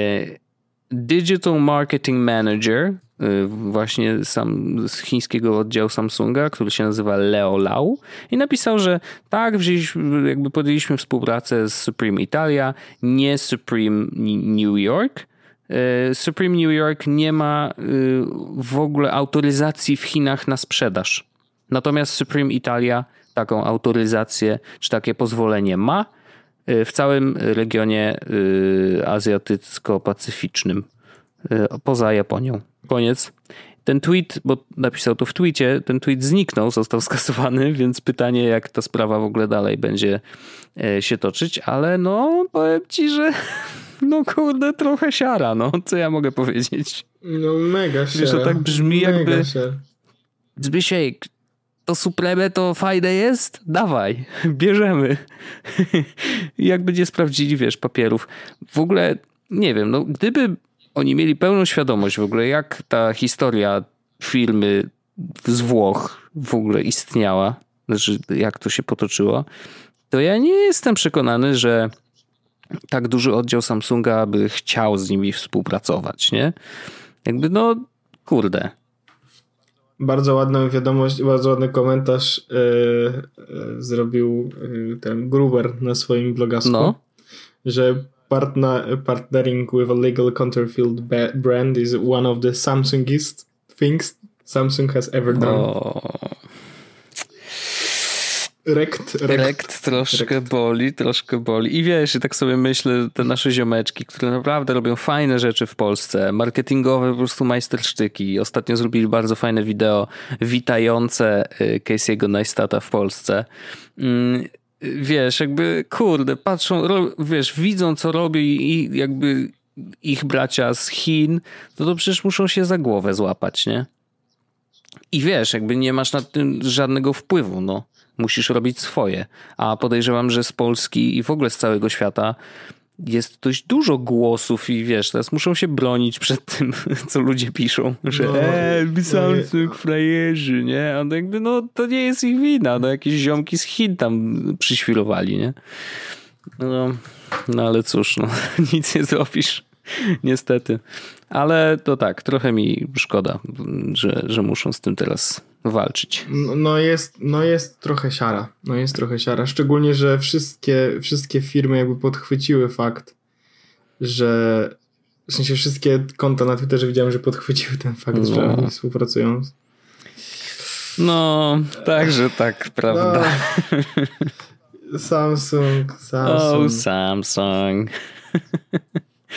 Digital Marketing Manager, y, właśnie sam z chińskiego oddziału Samsunga, który się nazywa Leo Lau i napisał, że tak, wzięliśmy, jakby podjęliśmy współpracę z Supreme Italia, nie Supreme New York. Supreme New York nie ma w ogóle autoryzacji w Chinach na sprzedaż. Natomiast Supreme Italia taką autoryzację czy takie pozwolenie ma w całym regionie azjatycko-pacyficznym poza Japonią. Koniec. Ten tweet, bo napisał to w tweetie, ten tweet zniknął, został skasowany, [LAUGHS] więc pytanie, jak ta sprawa w ogóle dalej będzie e, się toczyć, ale no, powiem ci, że [LAUGHS] no kurde, trochę siara, no, co ja mogę powiedzieć? No mega siara. Wiesz, to tak brzmi mega jakby... Zbysiek, to supreme to fajne jest? Dawaj, [LAUGHS] bierzemy. [LAUGHS] jak będzie sprawdzili, wiesz, papierów. W ogóle, nie wiem, no gdyby oni mieli pełną świadomość w ogóle, jak ta historia firmy z Włoch w ogóle istniała, znaczy jak to się potoczyło, to ja nie jestem przekonany, że tak duży oddział Samsunga by chciał z nimi współpracować, nie? Jakby no, kurde. Bardzo ładną wiadomość, bardzo ładny komentarz yy, yy, zrobił yy, ten Gruber na swoim blogasku, no. że partner, partnering with a legal counterfeit brand is one of the Samsungist things Samsung has ever done. Oh. Rekt, rekt, rekt troszkę rekt. boli, troszkę boli. I wiesz, i tak sobie myślę, te nasze ziomeczki, które naprawdę robią fajne rzeczy w Polsce, marketingowe po prostu majstersztyki. Ostatnio zrobili bardzo fajne wideo witające y, Casey'ego Neistata w Polsce. Mm, wiesz, jakby kurde, patrzą, wiesz, widzą co robi i jakby ich bracia z Chin, no to przecież muszą się za głowę złapać, nie? I wiesz, jakby nie masz na tym żadnego wpływu, no. Musisz robić swoje. A podejrzewam, że z Polski i w ogóle z całego świata jest dość dużo głosów i wiesz, teraz muszą się bronić przed tym, [LAUGHS] co ludzie piszą, że no, eee, Samsung no, frajerzy, nie? A jakby, no to nie jest ich wina, no jakieś ziomki z Chin tam przyświrowali, nie? No, no ale cóż, no [LAUGHS] nic nie zrobisz, [LAUGHS] niestety. Ale to tak, trochę mi szkoda, że, że muszą z tym teraz walczyć. No, no jest, no jest trochę siara. No jest trochę siara. Szczególnie, że wszystkie, wszystkie firmy jakby podchwyciły fakt, że w sensie wszystkie konta na Twitterze widziałem, że podchwyciły ten fakt, no. że oni współpracują. No, także tak, prawda. No. Samsung, Samsung. Oh, Samsung.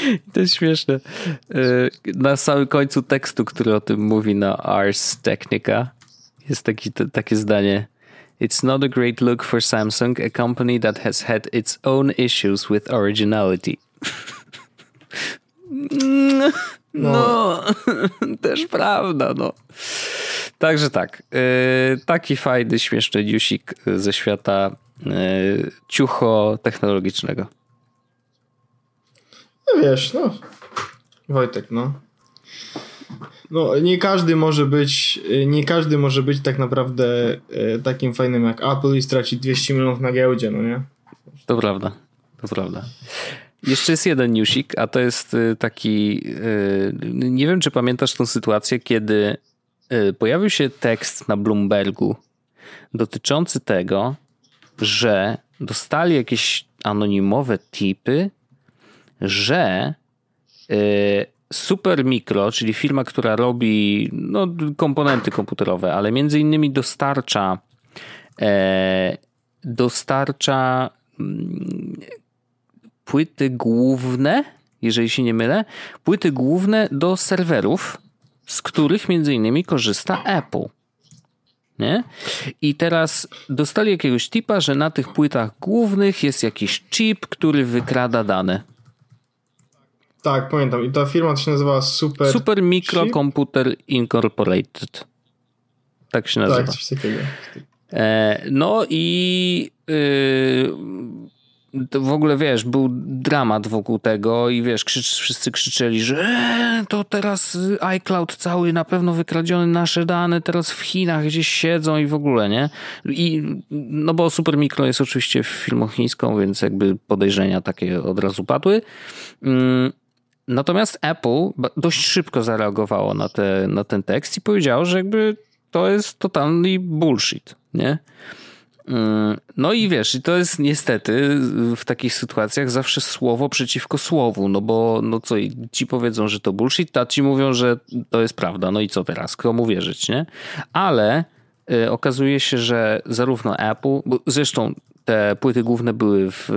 [LAUGHS] To jest śmieszne. Y, na samym końcu tekstu, który o tym mówi na Ars Technica, jest taki, takie zdanie. It's not a great look for Samsung, a company that has had its own issues with originality. [LAUGHS] No, no. [LAUGHS] też prawda, no. Także tak, yy, taki fajny, śmieszny newsik ze świata yy, ciucho technologicznego. No wiesz, no. Wojtek, no. No, nie każdy może być, nie każdy może być tak naprawdę e, takim fajnym jak Apple i stracić 200 milionów na giełdzie, no nie? To prawda, to prawda. Jeszcze jest jeden newsik, a to jest e, taki, e, nie wiem czy pamiętasz tą sytuację, kiedy pojawił się tekst na Bloombergu dotyczący tego, że dostali jakieś anonimowe tipy, że Super Micro, czyli firma, która robi no, komponenty komputerowe, ale między innymi dostarcza e, dostarcza mm, płyty główne, jeżeli się nie mylę, płyty główne do serwerów, z których między innymi korzysta Apple. Nie? I teraz dostali jakiegoś tipa, że na tych płytach głównych jest jakiś chip, który wykrada dane. Tak, pamiętam. I ta firma to się nazywała Super... Super Microcomputer Incorporated. Tak się nazywa. Tak, coś takiego. E, no i yy, w ogóle wiesz, był dramat wokół tego i wiesz, krzycz, wszyscy krzyczeli, że e, to teraz iCloud cały na pewno wykradziony nasze dane, teraz w Chinach gdzieś siedzą i w ogóle, nie? I no bo Super Micro jest oczywiście firmą chińską, więc jakby podejrzenia takie od razu padły. Yy, Natomiast Apple dość szybko zareagowało na, te, na ten tekst i powiedziało, że jakby to jest totalny bullshit, nie? Mm, no i wiesz, i to jest niestety w takich sytuacjach zawsze słowo przeciwko słowu, no bo no co, ci powiedzą, że to bullshit, a ci mówią, że to jest prawda, no i co teraz, komu wierzyć, nie? Ale y, okazuje się, że zarówno Apple, zresztą te płyty główne były w,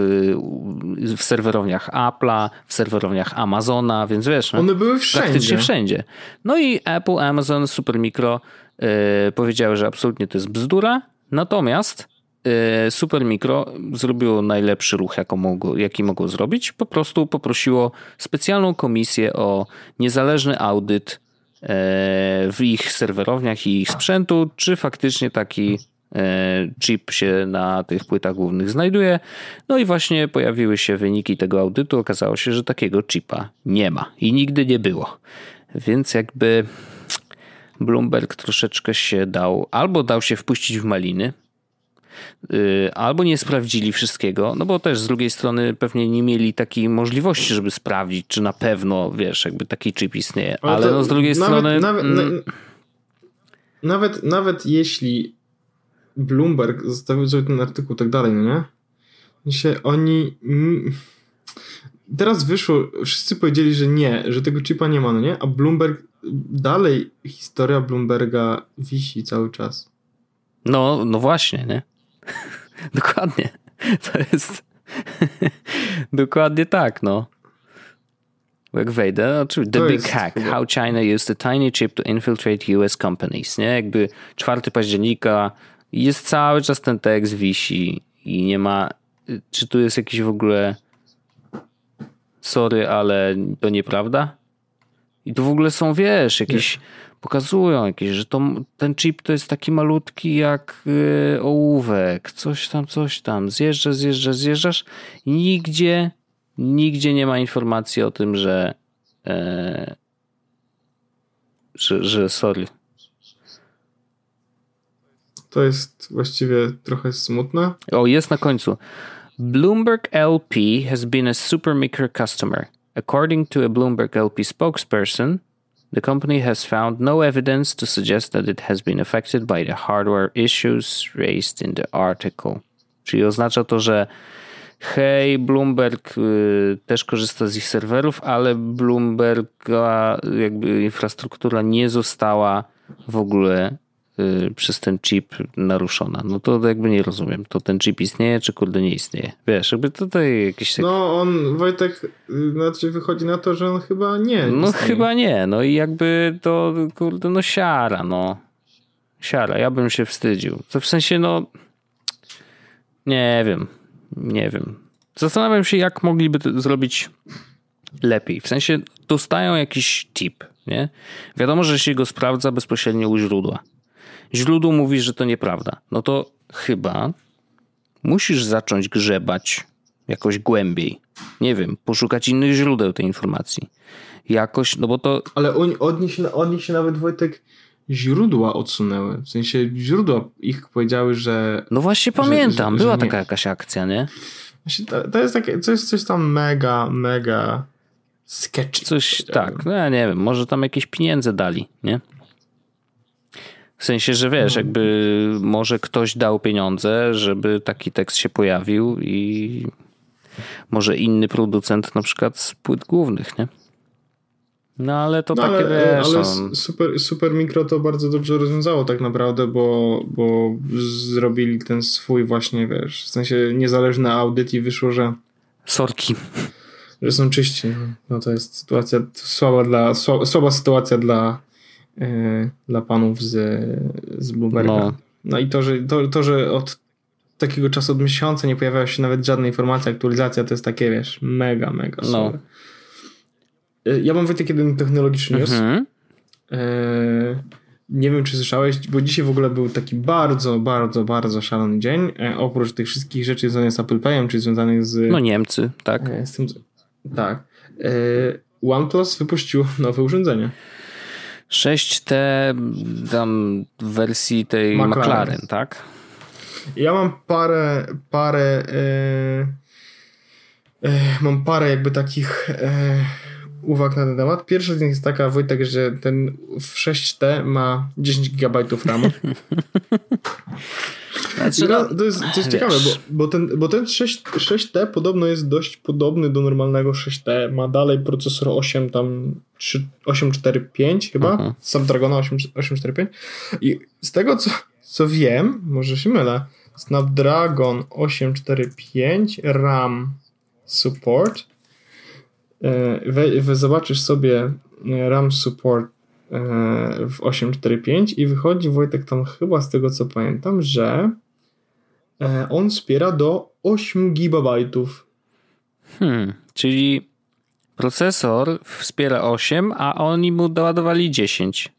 w serwerowniach Apple'a, w serwerowniach Amazona, więc wiesz, no, one były wszędzie. Praktycznie wszędzie. No i Apple, Amazon, Supermicro yy, powiedziały, że absolutnie to jest bzdura, natomiast yy, Supermicro zrobiło najlepszy ruch, jaki mogło, jaki mogło zrobić. Po prostu poprosiło specjalną komisję o niezależny audyt yy, w ich serwerowniach i ich sprzętu, czy faktycznie taki E, chip się na tych płytach głównych znajduje. No i właśnie pojawiły się wyniki tego audytu. Okazało się, że takiego chipa nie ma i nigdy nie było. Więc jakby Bloomberg troszeczkę się dał, albo dał się wpuścić w maliny, y, albo nie sprawdzili wszystkiego, no bo też z drugiej strony pewnie nie mieli takiej możliwości, żeby sprawdzić, czy na pewno, wiesz, jakby taki chip istnieje. Ale, Ale no z drugiej nawet, strony... Nawet, mm, nawet, nawet jeśli Bloomberg zostawił sobie ten artykuł tak dalej, no nie? Się oni... Teraz wyszło, wszyscy powiedzieli, że nie, że tego chipa nie ma, no nie? A Bloomberg, dalej historia Bloomberga wisi cały czas. No, no właśnie, nie? [LAUGHS] Dokładnie. To jest [LAUGHS] dokładnie tak, no. Jak wejdę, oczywiście, The Big Hack, chyba... How China Used a Tiny Chip to Infiltrate US Companies, nie? Jakby 4 października jest cały czas ten tekst wisi i nie ma. Czy tu jest jakiś w ogóle. Sorry, ale to nieprawda? I tu w ogóle są, wiesz, jakieś. Nie. Pokazują jakieś, że to, ten chip to jest taki malutki jak yy, ołówek, coś tam, coś tam. Zjeżdżasz, zjeżdżasz, zjeżdżasz i nigdzie, nigdzie nie ma informacji o tym, że, yy, że, że sorry, to jest właściwie trochę smutne. O, jest na końcu. Bloomberg LP has been a Supermicro customer. According to a Bloomberg LP spokesperson, the company has found no evidence to suggest that it has been affected by the hardware issues raised in the article. Czyli oznacza to, że hej, Bloomberg y, też korzysta z ich serwerów, ale Bloomberga jakby infrastruktura nie została w ogóle przez ten chip naruszona. No to jakby nie rozumiem. To ten chip istnieje, czy kurde nie istnieje? Wiesz, jakby tutaj jakieś... No on, Wojtek, y, znaczy wychodzi na to, że on chyba nie No istnieje. chyba nie. No i jakby to, kurde, no siara, no. Siara. Ja bym się wstydził. To w sensie, no... Nie wiem. Nie wiem. Zastanawiam się, jak mogliby to zrobić lepiej. W sensie dostają jakiś tip, nie? Wiadomo, że się go sprawdza bezpośrednio u źródła źródło mówi, że to nieprawda, no to chyba musisz zacząć grzebać jakoś głębiej. Nie wiem, poszukać innych źródeł tej informacji. Jakoś, no bo to... Ale oni, od, nich się, od nich się nawet, Wojtek, źródła odsunęły. W sensie źródła ich powiedziały, że... No właśnie pamiętam, że, była taka jakaś akcja, nie? Właśnie to, to jest takie, coś, coś tam mega, mega sketchy. Coś, tak, no ja nie wiem, może tam jakieś pieniądze dali, nie? W sensie, że wiesz, no. jakby może ktoś dał pieniądze, żeby taki tekst się pojawił i może inny producent na przykład z płyt głównych, nie? No ale to no, takie ale, wiesz, ale no. super, super Mikro to bardzo dobrze rozwiązało tak naprawdę, bo, bo zrobili ten swój właśnie, wiesz, w sensie niezależny audyt i wyszło, że sorki. Że są czyści. No to jest sytuacja słaba dla, słaba sytuacja dla E, dla panów z, z Bloomberga. No. no i to że, to, to, że od takiego czasu, od miesiąca nie pojawiała się nawet żadna informacja, aktualizacja, to jest takie, wiesz, mega, mega no. E, ja mam Wojtek jeden technologiczny news. Mhm. E, nie wiem, czy słyszałeś, bo dzisiaj w ogóle był taki bardzo, bardzo, bardzo szalony dzień. E, oprócz tych wszystkich rzeczy związanych z Apple Payem, czy związanych z... No Niemcy, tak. E, z tym, tak. E, OnePlus wypuścił [LAUGHS] nowe urządzenie. 6T tam w wersji tej McLaren, McLaren tak? Ja mam parę, parę yy, yy, mam parę jakby takich yy, uwag na ten temat. Pierwsza z nich jest taka, Wojtek, że ten w 6T ma 10 GB RAMu. Znaczy, no, to jest, to jest ciekawe, bo, bo ten, bo ten 6, 6T podobno jest dość podobny do normalnego 6T. Ma dalej procesor 8 tam 3, 845 chyba, uh-huh. Snapdragona 8, 845 i z tego co, co wiem, może się mylę, Snapdragon 845 RAM support we, we, zobaczysz sobie RAM support e, w 845 i wychodzi Wojtek tam chyba z tego co pamiętam, że e, on wspiera do 8 GB. Hmm, czyli procesor wspiera 8, a oni mu doładowali 10.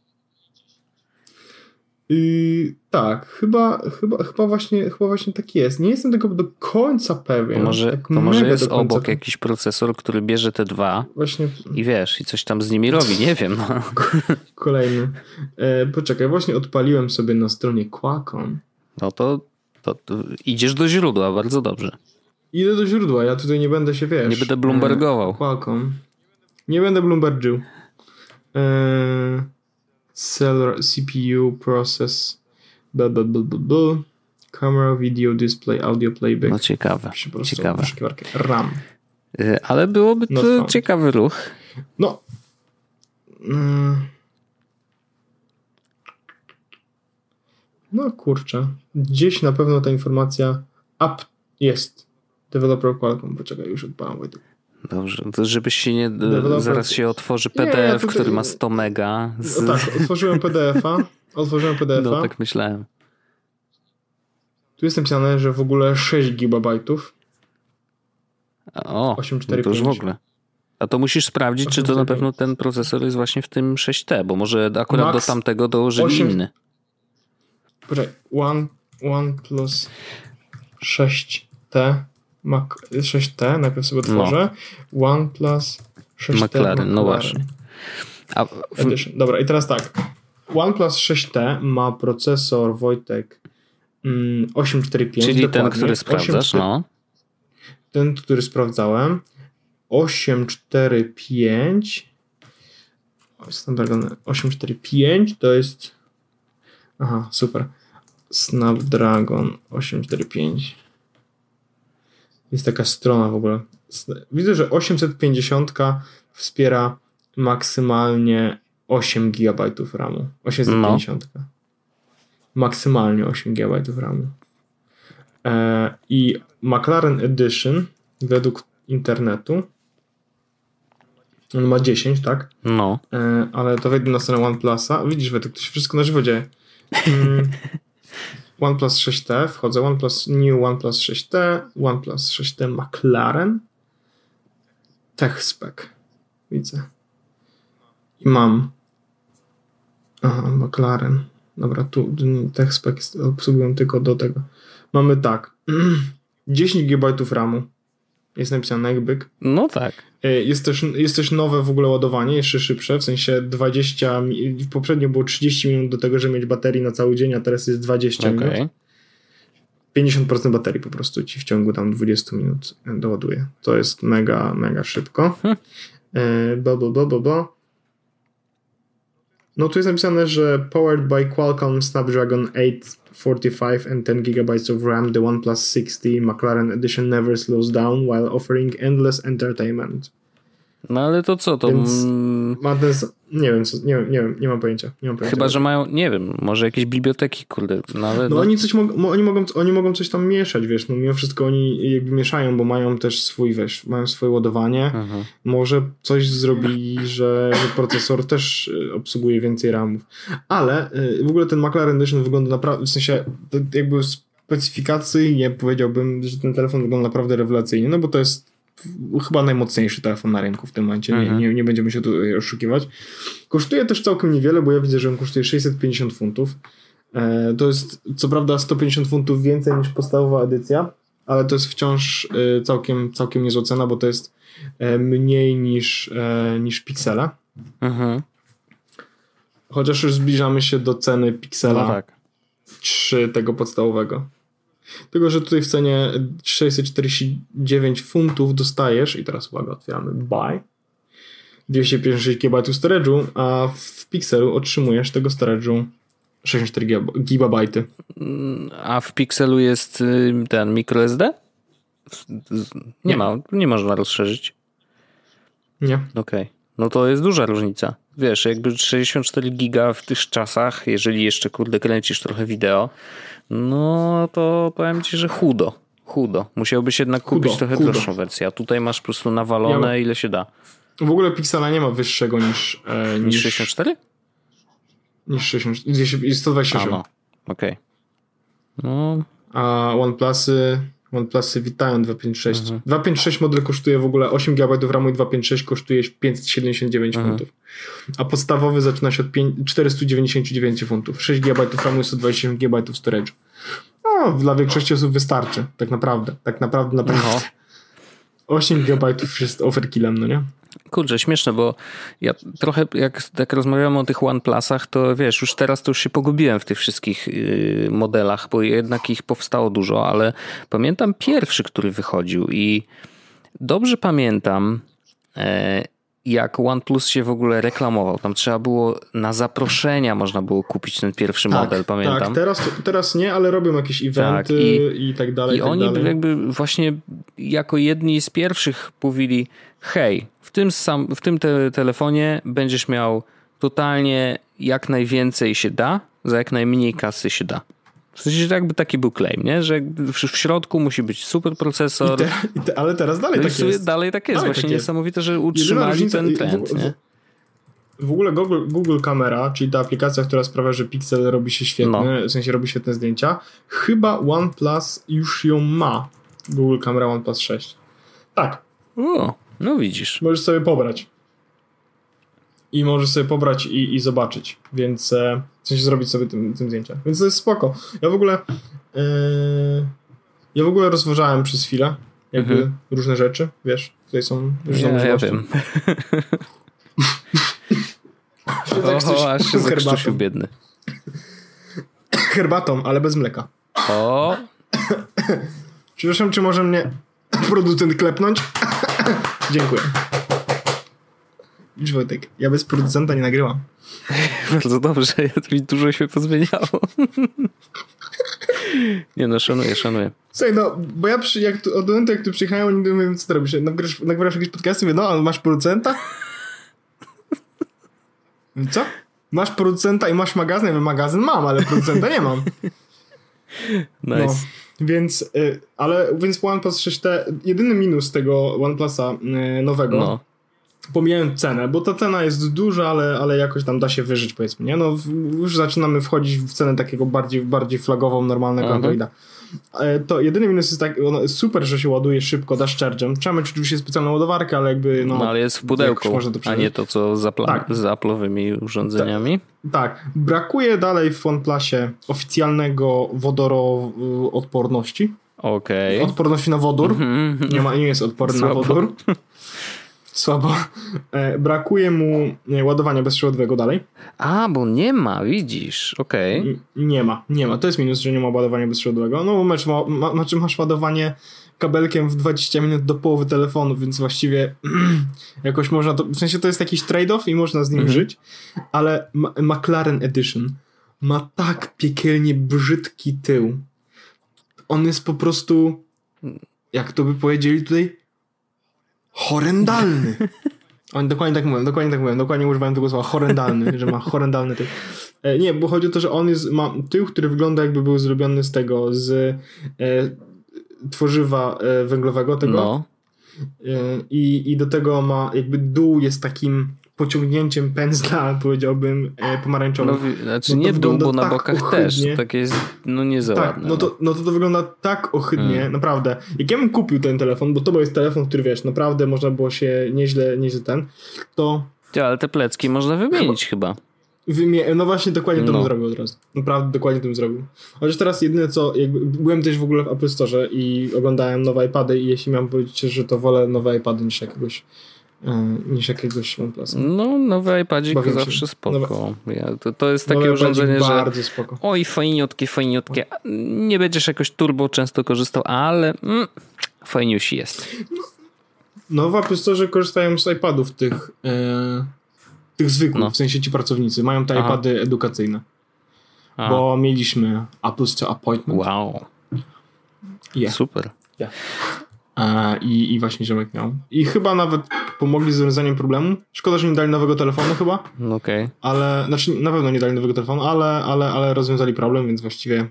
Yy, tak, chyba, chyba, chyba, właśnie, chyba właśnie tak jest. Nie jestem tego do końca pewien. To może, tak to może jest obok jakiś procesor, który bierze te dwa właśnie. i wiesz, i coś tam z nimi robi, nie wiem. No. [LAUGHS] Kolejny. E, poczekaj, właśnie odpaliłem sobie na stronie Qualcomm. No to, to, to, idziesz do źródła, bardzo dobrze. Idę do źródła, ja tutaj nie będę się, wiesz... Nie będę Bloombergował. E, Qualcomm. Nie będę Bloombergił. Eee... Cell CPU process blah, blah, blah, blah, blah. camera, video, display, audio playback. No ciekawe, ciekawe. RAM. Y, ale byłoby to ciekawy ruch. No. Mm. No kurczę. Gdzieś na pewno ta informacja up jest. Developer Qualcomm. Poczekaj, już odpalam Wojtek. Dobrze, to żebyś się nie. Developer... Zaraz się otworzy PDF, nie, ja tutaj... który ma 100 mega. Z... No tak, otworzyłem PDF-a. Otworzyłem PDF-a. No tak myślałem. Tu jest napisane, że w ogóle 6 GB. O, 845. No to już w ogóle. A to musisz sprawdzić, czy to na pewno ten procesor jest właśnie w tym 6T, bo może akurat Max do tamtego dołożyli 8... inny. Poczekaj, One, One plus 6T Mac 6T, najpierw sobie otworzę. No. OnePlus 6T. McLaren, McLaren. no właśnie. A w... Dobra, i teraz tak. OnePlus 6T ma procesor Wojtek 845. Mm, Czyli ten, który sprawdzasz, 8, no. Ten, który sprawdzałem. 845. Snapdragon 845 to jest. Aha, super. Snapdragon 845. Jest taka strona w ogóle. Widzę, że 850 wspiera maksymalnie 8 GB RAMu. 850. No. Maksymalnie 8 GB RAMu. E, I McLaren Edition według internetu on ma 10, tak? No. E, ale to wejdę na stronę OnePlusa. Widzisz, to się wszystko na żywo dzieje. Mm. [LAUGHS] OnePlus 6T, wchodzę OnePlus New OnePlus 6T, OnePlus 6T McLaren, TechSpec, widzę. I mam aha, McLaren, dobra, tu TechSpec obsługują tylko do tego. Mamy tak, [CLEARS THROAT] 10 GB RAMu, jest napisane jakbyk. No tak. E, jest też, jest też nowe w ogóle ładowanie, jeszcze szybsze, w sensie 20, poprzednio było 30 minut do tego, żeby mieć baterii na cały dzień, a teraz jest 20 okay. minut. 50% baterii po prostu ci w ciągu tam 20 minut doładuje. To jest mega, mega szybko. Hmm. Bo, bo, bo, bo, bo. No tu jest napisane, że powered by Qualcomm Snapdragon 845 and 10 GB of RAM, the OnePlus 60 McLaren Edition never slows down while offering endless entertainment. No ale to co, to... Więc ma ten, nie wiem, nie, wiem, nie wiem, nie mam pojęcia. Nie mam pojęcia. Chyba, że mają, nie wiem, może jakieś biblioteki, kurde. No, ale, no, no. Oni, coś mo- oni, mogą, oni mogą coś tam mieszać, wiesz, no mimo wszystko oni jakby mieszają, bo mają też swój, wiesz, mają swoje ładowanie. Może coś zrobili, że, że procesor też y, obsługuje więcej RAMów. Ale y, w ogóle ten McLaren Edition wygląda naprawdę, w sensie jakby specyfikacyjnie powiedziałbym, że ten telefon wygląda naprawdę rewelacyjnie, no bo to jest chyba najmocniejszy telefon na rynku w tym momencie, mhm. nie, nie, nie będziemy się tutaj oszukiwać. Kosztuje też całkiem niewiele, bo ja widzę, że on kosztuje 650 funtów. E, to jest co prawda 150 funtów więcej niż podstawowa edycja, ale to jest wciąż e, całkiem, całkiem niezła cena, bo to jest e, mniej niż, e, niż Pixela. Mhm. Chociaż już zbliżamy się do ceny Pixela no tak. 3 tego podstawowego. Tylko, że tutaj w cenie 649 funtów dostajesz, i teraz uwaga, otwieramy buy, 256 GB storage'u, a w Pixelu otrzymujesz tego storage'u 64 GB. A w Pixelu jest y, ten microSD? Nie, nie ma, nie można rozszerzyć. Nie. Okej. Okay. No to jest duża różnica. Wiesz, jakby 64 giga w tych czasach, jeżeli jeszcze kurde kręcisz trochę wideo, no to powiem ci, że chudo. Chudo. Musiałbyś jednak chudo, kupić trochę chudo. droższą wersję, a tutaj masz po prostu nawalone ja, ile się da. W ogóle Pixela nie ma wyższego niż... E, niż, niż 64? Niż 64. 128. A no, okej. Okay. No. A OnePlusy OnePlusy witają 256. Mhm. 256 model kosztuje w ogóle 8 GB RAMu i 256 kosztuje 579 mhm. funtów. A podstawowy zaczyna się od 5, 499 funtów. 6 GB RAMu i 127 GB storage. No, dla większości osób wystarczy. Tak naprawdę. Tak naprawdę, naprawdę. No. [LAUGHS] 8 GB jest overkillem, no nie? Kurczę, śmieszne, bo ja trochę jak rozmawiamy o tych OnePlusach, to wiesz, już teraz to już się pogubiłem w tych wszystkich yy, modelach, bo jednak ich powstało dużo, ale pamiętam pierwszy, który wychodził i dobrze pamiętam, e, jak OnePlus się w ogóle reklamował. Tam trzeba było na zaproszenia można było kupić ten pierwszy tak, model, pamiętam. Tak, teraz, teraz nie, ale robią jakieś eventy tak, i, i, tak dalej. I tak oni dalej. jakby właśnie jako jedni z pierwszych mówili hej, w tym, sam, w tym te telefonie będziesz miał totalnie jak najwięcej się da, za jak najmniej kasy się da. W sensie, że jakby taki był claim, nie? że w środku musi być super procesor. Te, te, ale teraz dalej no tak jest. Dalej tak jest. Dalej Właśnie tak jest. niesamowite, że utrzymali różnica, ten trend. W, w, w, ogóle Google, Google Camera, czyli ta aplikacja, która sprawia, że Pixel robi się świetny, no. w sensie robi świetne zdjęcia, chyba OnePlus już ją ma. Google Camera OnePlus 6. Tak. O. No widzisz. Możesz sobie pobrać. I możesz sobie pobrać i, i zobaczyć, więc e, w sensie zrobić sobie tym, tym zdjęcia. Więc to jest spoko. Ja w ogóle e, ja w ogóle rozważałem przez chwilę jakby mhm. różne rzeczy, wiesz, tutaj są różne ja, ja wiem. [LAUGHS] o, aż się herbatą. biedny. Herbatą, ale bez mleka. O! [COUGHS] Przepraszam, czy może mnie [COUGHS] producent klepnąć? [COUGHS] Dziękuję. Widzisz Wojtek, ja bez producenta nie nagrywam. [LAUGHS] Bardzo dobrze, mi dużo się pozmieniało. [LAUGHS] nie no, szanuję, szanuję. Słuchaj, no, bo ja przy, jak tu, od momentu jak tu przyjechałem, nie wiem co ty robisz, nagrywasz, nagrywasz jakieś podcasty, mówię, no, ale masz producenta? co? Masz producenta i masz magazyn? Ja mówię, magazyn mam, ale producenta nie mam. [LAUGHS] Nice. No. Więc, y, ale, więc OnePlus 6T, jedyny minus tego OnePlusa y, nowego, no. Pomijając cenę, bo ta cena jest duża, ale, ale jakoś tam da się wyżyć, powiedzmy, nie? No, już zaczynamy wchodzić w cenę takiego bardziej, bardziej flagową, normalnego -huh. Androida. E, to jedyny minus jest tak, super, że się ładuje szybko, dash charge'em. Trzeba mieć oczywiście specjalną ładowarkę, ale jakby no... no ale jest w pudełku, a nie to co z, Apple, tak. z Apple'owymi urządzeniami. Tak, tak. Brakuje dalej w OnePlusie oficjalnego wodoroodporności. Okej. Okay. Odporności na wodór. Mm -hmm. Nie, ma, nie jest odporny Słabo. na wodór. [LAUGHS] Słabo. E, brakuje mu ładowania bezprzewodowego dalej. A, bo nie ma, widzisz, okej. Okay. Nie ma, nie ma. To jest minus, że nie ma ładowania bezprzewodowego. No, masz, ma, ma, znaczy masz ładowanie kabelkiem w 20 minut do połowy telefonu, więc właściwie [CLEARS THROAT] jakoś można to, w sensie to jest jakiś trade-off i można z nim mhm. żyć, ale Ma McLaren Edition ma tak piekielnie brzydki tył. On jest po prostu, jak to by powiedzieli tutaj, horrendalny. [LAUGHS] Oni dokładnie tak mówią, dokładnie tak mówią, dokładnie używają tego słowa horrendalny, że ma horrendalny tył. E, nie, bo chodzi o to, że on jest, ma tył, który wygląda jakby był zrobiony z tego, z e, tworzywa e, węglowego tego. No. E, I, I do tego ma, jakby dół jest takim pociągnięciem pędzla, powiedziałbym, e, pomarańczowym. No, znaczy no nie w dół, bo na tak bokach ohydnie. też. Tak jest, no nie za tak, ładne, no, to, no. no to to wygląda tak ohydnie, hmm. naprawdę. Jak ja bym kupił ten telefon, bo to jest telefon, który wiesz, naprawdę można było się nieźle, nieźle ten, to... Ja, ale te plecki można wymienić chyba. Wymie no właśnie dokładnie to no. bym zrobił od razu. Naprawdę dokładnie to bym zrobił. Chociaż teraz jedyne co, jakby, byłem też w ogóle w Apple Store i oglądałem nowe iPady i jeśli miałem powiedzieć, że to wolę nowe iPady niż jakiegoś niż jakiegoś OnePlusa. No, nowy iPadzik Bawię zawsze się. spoko. Ja, to, to jest takie urządzenie, że bardzo spoko. oj, fajniutkie, fajniutkie. Nie będziesz jakoś turbo często korzystał, ale mm, fajniusi jest. No, No Apple Store korzystają z iPadów tych, e, tych zwykłych, no. w sensie ci pracownicy. Mają te Aha. iPady edukacyjne. Bo mieliśmy Apple Store Appointment. Wow. Yeah. Super. Yeah. i, I właśnie ziomek miał. I chyba nawet pomogli z rozwiązaniem problemu. Szkoda, że nie dali nowego telefonu chyba. Okej. Okay. Ale, znaczy na pewno nie dali nowego telefonu, ale, ale, ale rozwiązali problem, więc właściwie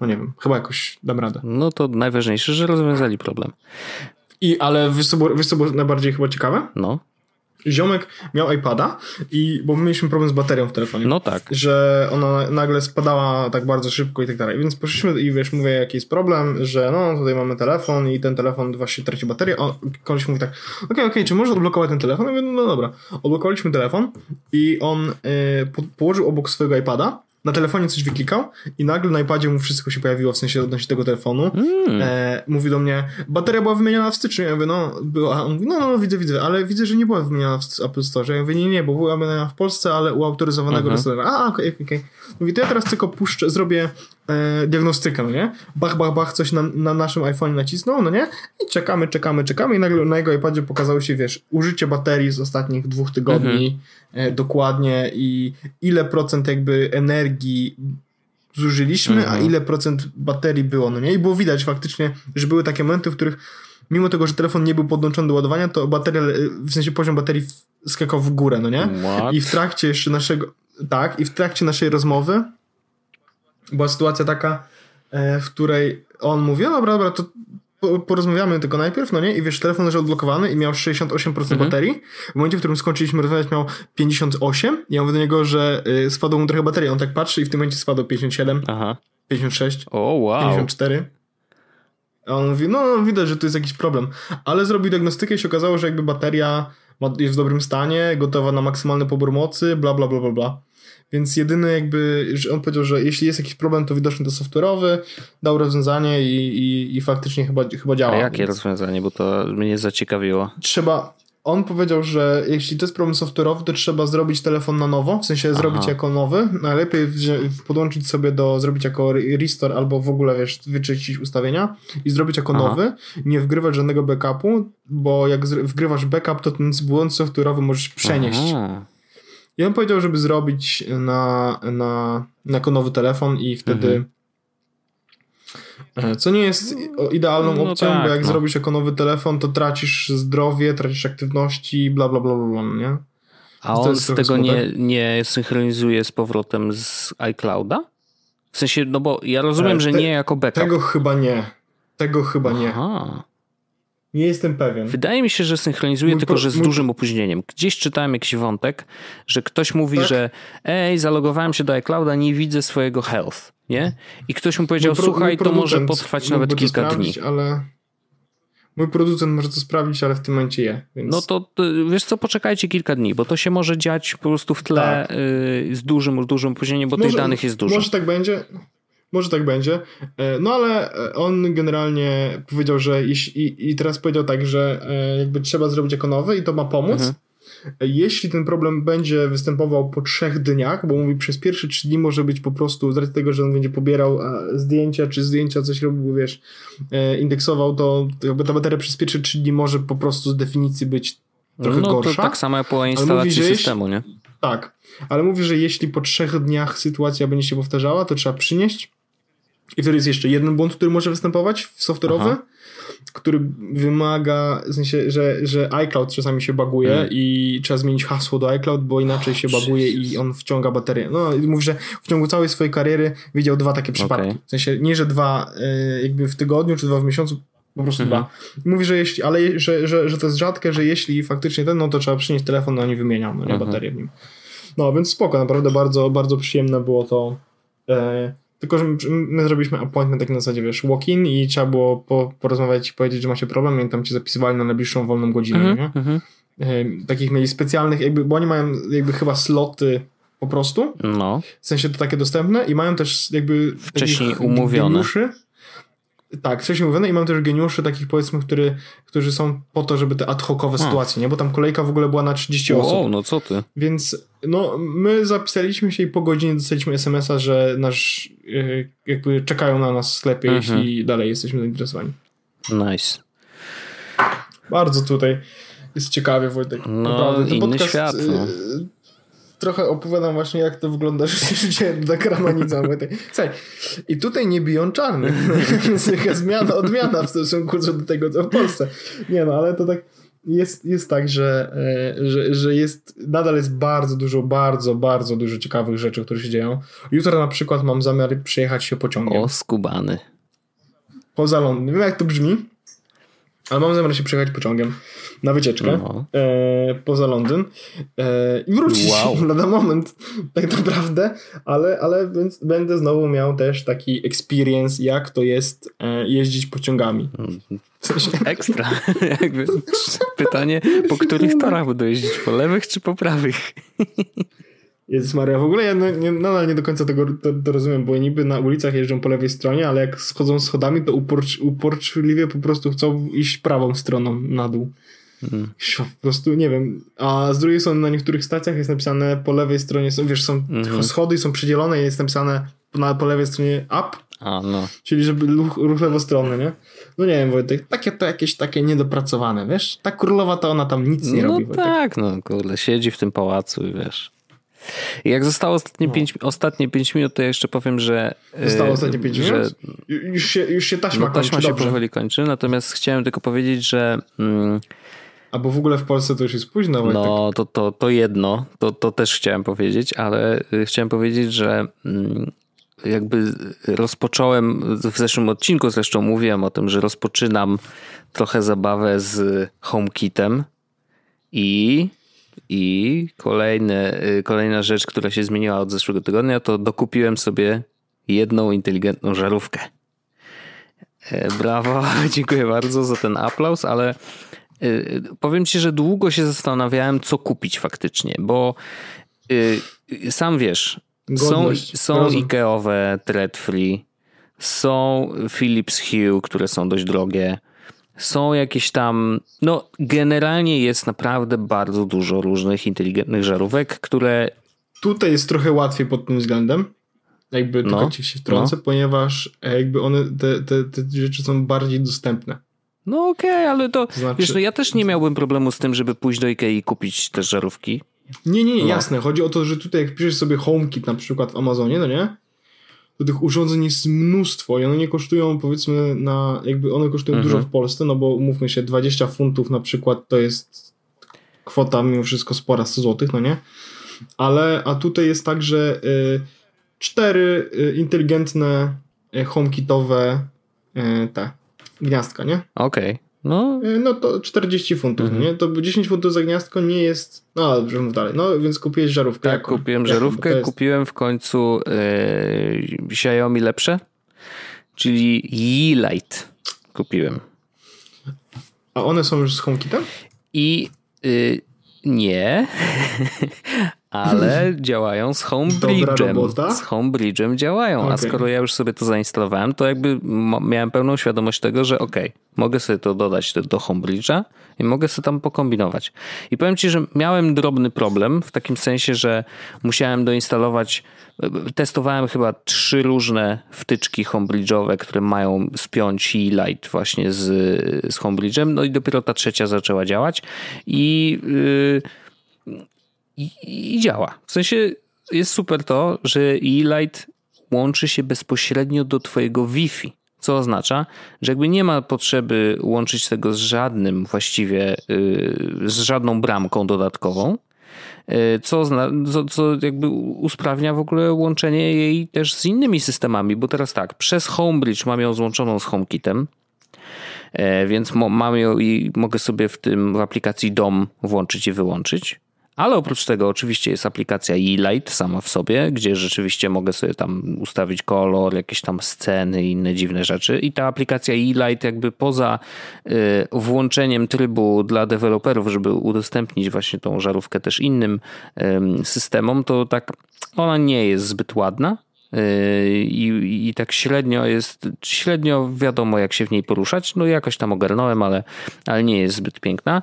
no nie wiem, chyba jakoś dam radę. No to najważniejsze, że rozwiązali problem. I, ale wiesz co, było, wiesz co było najbardziej chyba ciekawe? No. Ziomek miał iPada i, bo my mieliśmy problem z baterią w telefonie. No tak. Że ona nagle spadała tak bardzo szybko i tak dalej. Więc poszliśmy i wiesz, mówię jaki jest problem, że no tutaj mamy telefon i ten telefon właśnie traci baterię. On, koleś mówi tak, okej, okay, okej, okay, czy można odblokować ten telefon? Ja mówię, no dobra. Odblokowaliśmy telefon i on y, po, położył obok swojego iPada na telefonie coś wyklikał i nagle na iPadzie mu wszystko się pojawiło, w sensie odnośnie tego telefonu. Mm. E, mówi do mnie, bateria była wymieniona w styczniu. Ja mówię, no, była. On mówi, no, no, no, widzę, widzę, ale widzę, że nie była wymieniona w Apple Store. Ja mówię, nie, nie, bo była wymieniona w Polsce, ale u autoryzowanego mhm. -huh. A, okej, okay, okej. Okay. Mówi, to ja teraz tylko puszczę, zrobię e, diagnostykę, no nie? Bach, bach, bach, coś na, na naszym iPhone nacisnął, no nie? I czekamy, czekamy, czekamy i nagle na jego iPadzie pokazało się, wiesz, użycie baterii z ostatnich dwóch tygodni e, dokładnie i ile procent jakby energii zużyliśmy, a ile procent baterii było, no nie? I było widać faktycznie, że były takie momenty, w których mimo tego, że telefon nie był podłączony do ładowania, to bateria, w sensie poziom baterii skakał w górę, no nie? What? I w trakcie jeszcze naszego, tak, i w trakcie naszej rozmowy była sytuacja taka, e, w której on mówi, no dobra, dobra, to porozmawiamy tylko najpierw, no nie? I wiesz, telefon leży odblokowany i miał 68% mhm. baterii. W momencie, w którym skończyliśmy rozmawiać, miał 58. I ja mówię do niego, że y, spadło mu trochę baterii. On tak patrzy i w tym momencie spadło 57, Aha. 56, oh, wow. 54. A on mówi, no, no widać, że tu jest jakiś problem. Ale zrobił diagnostykę i się okazało, że jakby bateria jest w dobrym stanie, gotowa na maksymalny pobór mocy, bla, bla, bla, bla, bla. Więc jedyny jakby, że on powiedział, że jeśli jest jakiś problem, to widocznie to software'owy, dał rozwiązanie i, i, i faktycznie chyba, chyba działa. A jakie więc... rozwiązanie, bo to mnie zaciekawiło. Trzeba, on powiedział, że jeśli to jest problem software'owy, to trzeba zrobić telefon na nowo, w sensie Aha. zrobić jako nowy. Najlepiej podłączyć sobie do, zrobić jako restore albo w ogóle, wiesz, wyczyścić ustawienia i zrobić jako Aha. nowy. Nie wgrywać żadnego backupu, bo jak wgrywasz backup, to ten błąd software'owy możesz przenieść. Aha. I on powiedział, żeby zrobić na, na, jako nowy telefon i wtedy mhm. E, co nie jest idealną no opcją, tak, bo jak no. zrobisz jako nowy telefon, to tracisz zdrowie, tracisz aktywności, bla bla bla bla, nie? A on z tego nie, nie synchronizuje z powrotem z iClouda? W sensie, no bo ja rozumiem, e, te, że nie jako backup. Tego chyba nie. Tego chyba Aha. nie. Nie jestem pewien. Wydaje mi się, że synchronizuje, mój tylko po, że z mój... dużym opóźnieniem. Gdzieś czytałem jakiś wątek, że ktoś mówi, tak? że ej, zalogowałem się do iClouda, nie widzę swojego health, nie? I ktoś mu powiedział, pro, słuchaj, to może potrwać nawet kilka dni. Ale mój producent może to sprawdzić, ale w tym momencie je. Więc... No to wiesz co, poczekajcie kilka dni, bo to się może dziać po prostu w tle tak. y, z dużym, dużym opóźnieniem, bo może, tych danych jest dużo. Może tak będzie. Może tak będzie. E, no ale e, on generalnie powiedział, że jeśli, i teraz powiedział tak, że e, jakby trzeba zrobić jako nowy i to ma pomóc. Mhm. Jeśli ten problem będzie występował po trzech dniach, bo mówi przez pierwsze trzy dni może być po prostu z racji tego, że on będzie pobierał zdjęcia, czy zdjęcia coś robił, wiesz, indeksował, to jakby ta bateria przez pierwsze trzy dni może po prostu z definicji być trochę no, gorsza. To tak samo jak po instalacji mówi, systemu, nie? Tak, ale mówi, że jeśli po trzech dniach sytuacja będzie się powtarzała, to trzeba przynieść i wtedy jest jeszcze jeden błąd, który może występować w software'owy, który wymaga, w sensie, że, że iCloud czasami się baguje hmm. i trzeba zmienić hasło do iCloud, bo inaczej się baguje i on wciąga baterię. No i mówi, że w ciągu całej swojej kariery widział dwa takie przypadki. Okay. W sensie nie, że dwa y, jakby w tygodniu czy dwa w miesiącu, po prostu mhm. dwa. Mówi, że jeśli, ale że, że, że to jest rzadkie, że jeśli faktycznie ten, no to trzeba przynieść telefon, no nie wymieniam, no nie mhm. baterię w nim. No więc spoko, naprawdę bardzo, bardzo przyjemne było to. E, tylko, że my zrobiliśmy appointment tak na zasadzie, wiesz, walk-in i trzeba było po, porozmawiać i powiedzieć, że macie problem i tam cię zapisywali na najbliższą wolną godzinę, mm -hmm, nie? Mm -hmm. Takich mieli specjalnych, jakby, bo oni mają jakby chyba sloty po prostu. No. W sensie to takie dostępne i mają też jakby wcześniej umówione. Geniuszy, tak, wcześniej mówione i mam też geniuszy takich powiedzmy, który, którzy są po to, żeby te ad hocowe sytuacje, nie? Bo tam kolejka w ogóle była na 30 wow, osób. no co ty? Więc no, my zapisaliśmy się i po godzinie dostaliśmy smsa, że nasz yy, jakby czekają na nas w sklepie, mhm. jeśli dalej jesteśmy zainteresowani. Nice. Bardzo tutaj jest ciekawie, Wojtek. No, Naprawdę. inny podcast, świat. No. Trochę opowiadam właśnie, jak to wygląda życie dla Kramanica. Słuchaj, i tutaj nie biją czarnych. [LAUGHS] jest zmiana, odmiana w stosunku do tego, co w Polsce. Nie no, ale to tak jest, jest tak, że, e, że, że jest, nadal jest bardzo dużo, bardzo, bardzo dużo ciekawych rzeczy, które się dzieją. Jutro na przykład mam zamiar przejechać się pociągiem. O, skubany. Poza Londyn. Wiem jak to brzmi, ale mam zamiar się przejechać pociągiem na wycieczkę no. e, poza Londyn e, i wrócić wow. [LAUGHS] lada moment tak naprawdę, ale, ale więc będę znowu miał też taki experience, jak to jest e, jeździć pociągami. Sensie... Ekstra. [LAUGHS] Jakby pytanie, po [LAUGHS] których torach będę jeździć? Po lewych czy po prawych? Jezus Maria, w ogóle ja no, nie, nadal nie do końca tego to, to, rozumiem, bo niby na ulicach jeżdżą po lewej stronie, ale jak schodzą schodami, to uporcz, uporczliwie po prostu chcą iść prawą stroną na dół. Po prostu nie wiem. A z drugiej strony na niektórych stacjach jest napisane po lewej stronie, są, wiesz, są mhm. schody i są przydzielone i jest napisane na, po lewej stronie up. A, no. Czyli żeby ruch, ruch lewostronny, nie? No nie wiem, Wojtek, takie to jakieś takie niedopracowane, wiesz? Ta królowa to ona tam nic nie no robi. No tak, no kurde, siedzi w tym pałacu i wiesz. Jak zostało ostatnie, no. pięć, ostatnie pięć minut, to ja jeszcze powiem, że. Zostało ostatnie pięć że, minut? Już się, już się taśma no, taśma kończy. się powoli kończy, natomiast chciałem tylko powiedzieć, że. Mm, bo w ogóle w Polsce to już jest późno. Wojtek. No, to, to, to jedno, to, to też chciałem powiedzieć, ale y, chciałem powiedzieć, że mm, jakby rozpocząłem, w zeszłym odcinku zresztą mówiłem o tym, że rozpoczynam trochę zabawę z HomeKitem i i kolejne, y, kolejna rzecz, która się zmieniła od zeszłego tygodnia, to dokupiłem sobie jedną inteligentną żarówkę. E, brawo, [LAUGHS] dziękuję bardzo za ten aplauz, ale powiem ci, że długo się zastanawiałem, co kupić faktycznie, bo y, sam wiesz, Godność, są, są Ikeowe Thread Free, są Philips Hue, które są dość drogie. Są jakieś tam, no generalnie jest naprawdę bardzo dużo różnych inteligentnych żarówek, które... Tutaj jest trochę łatwiej pod tym względem, jakby no, tylko ci się wtrącę, no. ponieważ jakby one, te, te, te rzeczy są bardziej dostępne. No okej, okay, ale to, znaczy... wiesz, no ja też nie miałbym problemu z tym, żeby pójść do Ikei i kupić te żarówki. Nie, nie, nie, no. jasne. Chodzi o to, że tutaj jak piszesz sobie HomeKit na przykład w Amazonie, no nie? to tych urządzeń jest mnóstwo i one nie kosztują powiedzmy na, jakby one kosztują mhm. dużo w Polsce, no bo umówmy się, 20 funtów na przykład to jest kwota mimo wszystko spora 100 złotych, no nie? Ale, a tutaj jest tak, że y, cztery y, inteligentne y, HomeKitowe y, te gniazdka, nie? Okej. Okay. No. E, no to 40 funtów, mhm. nie? To 10 funtów za gniazdko nie jest. No dobrze, mów dalej. No więc kupiłeś żarówkę. Tak, jaką? kupiłem żarówkę. Jest... Kupiłem w końcu yy, Xiaomi lepsze, czyli Yeelight kupiłem. A one są już z HomeKitem? I yy, nie, [LAUGHS] ale [LAUGHS] działają z Homebridge'em. Z Homebridge'em działają, okay. a skoro ja już sobie to zainstalowałem, to jakby miałem pełną świadomość tego, że okej, okay, mogę sobie to dodać do Homebridge'a i mogę sobie tam pokombinować. I powiem Ci, że miałem drobny problem w takim sensie, że musiałem doinstalować testowałem chyba trzy różne wtyczki homebridge'owe, które mają spiąć i light właśnie z, z homebridge'em, no i dopiero ta trzecia zaczęła działać i yy, i, działa. W sensie jest super to, że e-light łączy się bezpośrednio do twojego Wi-Fi. Co oznacza, że jakby nie ma potrzeby łączyć tego z żadnym właściwie, yy, z żadną bramką dodatkową, yy, co, co, co jakby usprawnia w ogóle łączenie jej też z innymi systemami, bo teraz tak, przez Homebridge mam ją złączoną z HomeKitem, yy, więc mam ją i mogę sobie w tym w aplikacji DOM włączyć i wyłączyć. Ale oprócz tego oczywiście jest aplikacja e-light sama w sobie, gdzie rzeczywiście mogę sobie tam ustawić kolor, jakieś tam sceny i inne dziwne rzeczy. I ta aplikacja e-light jakby poza y, włączeniem trybu dla deweloperów, żeby udostępnić właśnie tą żarówkę też innym systemom, to tak ona nie jest zbyt ładna. Y, I, I tak średnio jest, średnio wiadomo jak się w niej poruszać. No jakoś tam ogarnąłem, ale, ale nie jest zbyt piękna.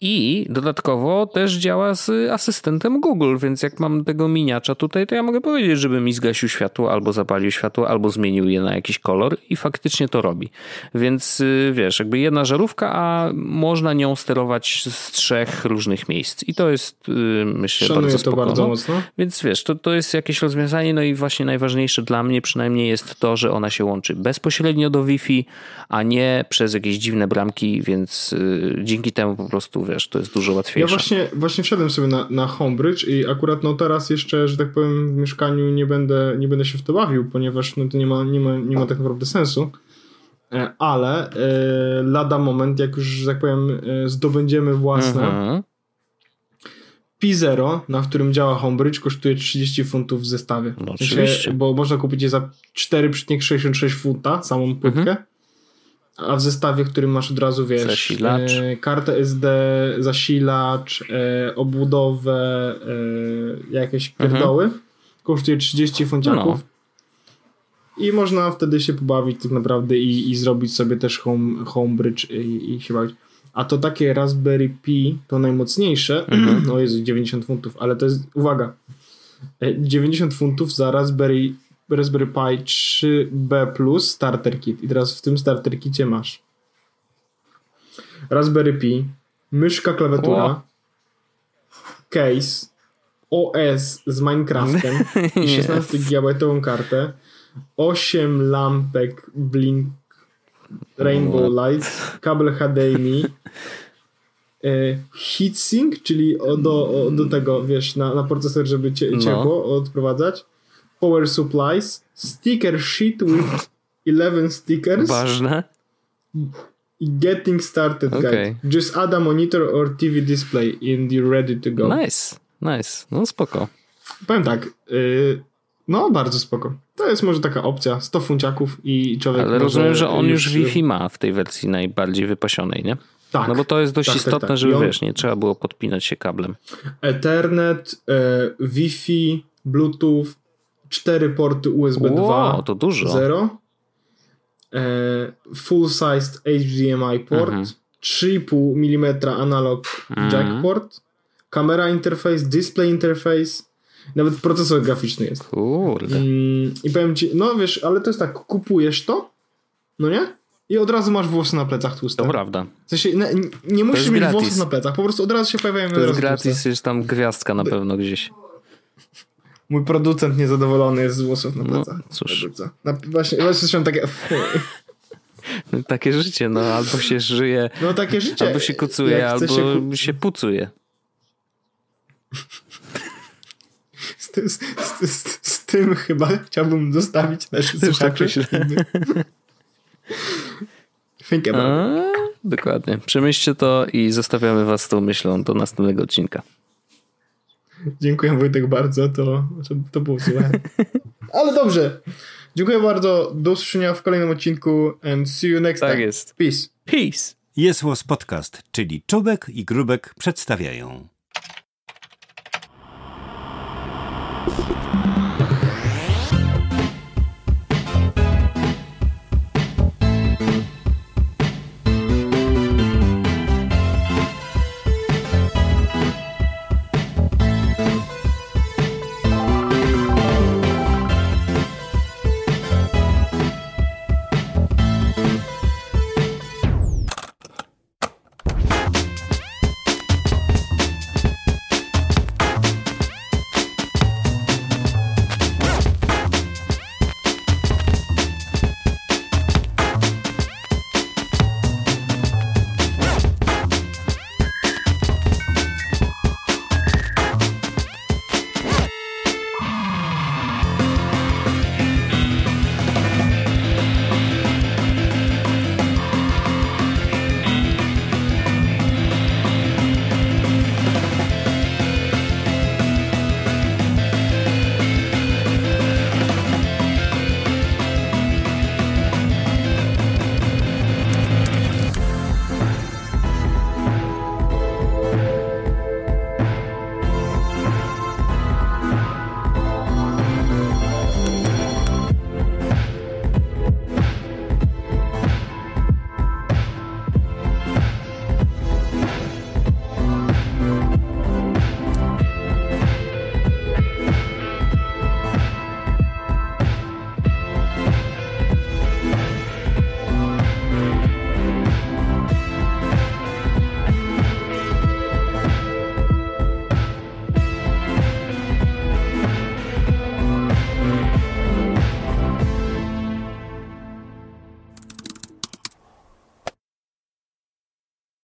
I dodatkowo też działa z asystentem Google, więc jak mam tego miniacza tutaj, to ja mogę powiedzieć, żeby mi zgasił światło, albo zapalił światło, albo zmienił je na jakiś kolor i faktycznie to robi. Więc y, wiesz, jakby jedna żarówka, a można nią sterować z trzech różnych miejsc. I to jest, y, myślę, Szanuję bardzo spoko. to bardzo mocno. Więc wiesz, to, to jest jakieś rozwiązanie, no i właśnie najważniejsze dla mnie przynajmniej jest to, że ona się łączy bezpośrednio do Wi-Fi, a nie przez jakieś dziwne bramki, więc y, dzięki temu po prostu wiesz, to jest dużo łatwiejsze. Ja właśnie, właśnie wszedłem sobie na, na Homebridge i akurat no teraz jeszcze, że tak powiem, w mieszkaniu nie będę, nie będę się w to bawił, ponieważ no to nie ma, nie ma, nie ma tak naprawdę sensu. E, ale e, lada moment, jak już, że tak powiem, e, zdobędziemy własne. Mhm. P0, na którym działa Homebridge, kosztuje 30 funtów w zestawie. No, oczywiście. bo można kupić je za 4,66 funta, samą płytkę. Mhm a w zestawie, którym masz od razu, wiesz, zasilacz. E, kartę SD, zasilacz, e, obudowę, e, jakieś mhm. pierdoły, mhm. kosztuje 30 funciaków. No. I można wtedy się pobawić tak naprawdę i, i zrobić sobie też home, homebridge i, i się bawić. A to takie Raspberry Pi, to najmocniejsze, mhm. no jest 90 funtów, ale to jest, uwaga, 90 e, funtów za Raspberry Raspberry Pi 3B Plus Starter Kit. I teraz w tym Starter Kicie masz Raspberry Pi, myszka, klawiatura, wow. case, OS z Minecraftem i [LAUGHS] 16 yes. GB kartę, 8 lampek Blink Rainbow? Lights, kabel HDMI, [LAUGHS] e, heatsink, czyli o, do, o, do tego, wiesz, na, na procesor, żeby no. ciepło odprowadzać, power supplies, sticker sheet with 11 stickers. Ważne. Getting started okay. guide. Just add a monitor or TV display and you're ready to go. Nice, nice. No spoko. Powiem tak, yy, no bardzo spoko. To jest może taka opcja, 100 funciaków i człowiek Ale rozumiem, że on już Wi-Fi ma w tej wersji najbardziej wypasionej, nie? Tak. No bo to jest dość tak, tak istotne, tak, tak. żeby on... wiesz, nie trzeba było podpinać się kablem. Ethernet, e, Wi-Fi, Bluetooth, cztery porty USB wow, 2. to dużo. 0. E, full sized HDMI port. Mhm. 3,5 mm analog mhm. jack port. Kamera interface, display interface. Nawet procesor graficzny jest. Kurde. Mm, I powiem ci, no wiesz, ale to jest tak, kupujesz to, no nie? I od razu masz włosy na plecach tłuste. To prawda. W sensie, nie, nie musisz mieć gratis. włosów na plecach, po prostu od razu się pojawiają To jest gratis, tłuste. jest tam gwiazdka na pewno gdzieś. Mój producent niezadowolony jest z włosów na no, plecach. No, cóż. Na, właśnie, właśnie są takie... takie życie, no albo się żyje, no, takie życie. albo się kucuje, albo się, się pucuje. Z, tym, z, z, z, tym chyba chciałbym zostawić nasze Też tak [LAUGHS] Think about A, Dokładnie. Przemyślcie to i zostawiamy was z tą myślą do następnego odcinka. Dziękuję Wojtek bardzo, to, to było złe. [LAUGHS] Ale dobrze. Dziękuję bardzo. Do usłyszenia w kolejnym odcinku and see you next tak time. Jest. Peace. Peace. Jest Podcast, czyli Czubek i Grubek przedstawiają.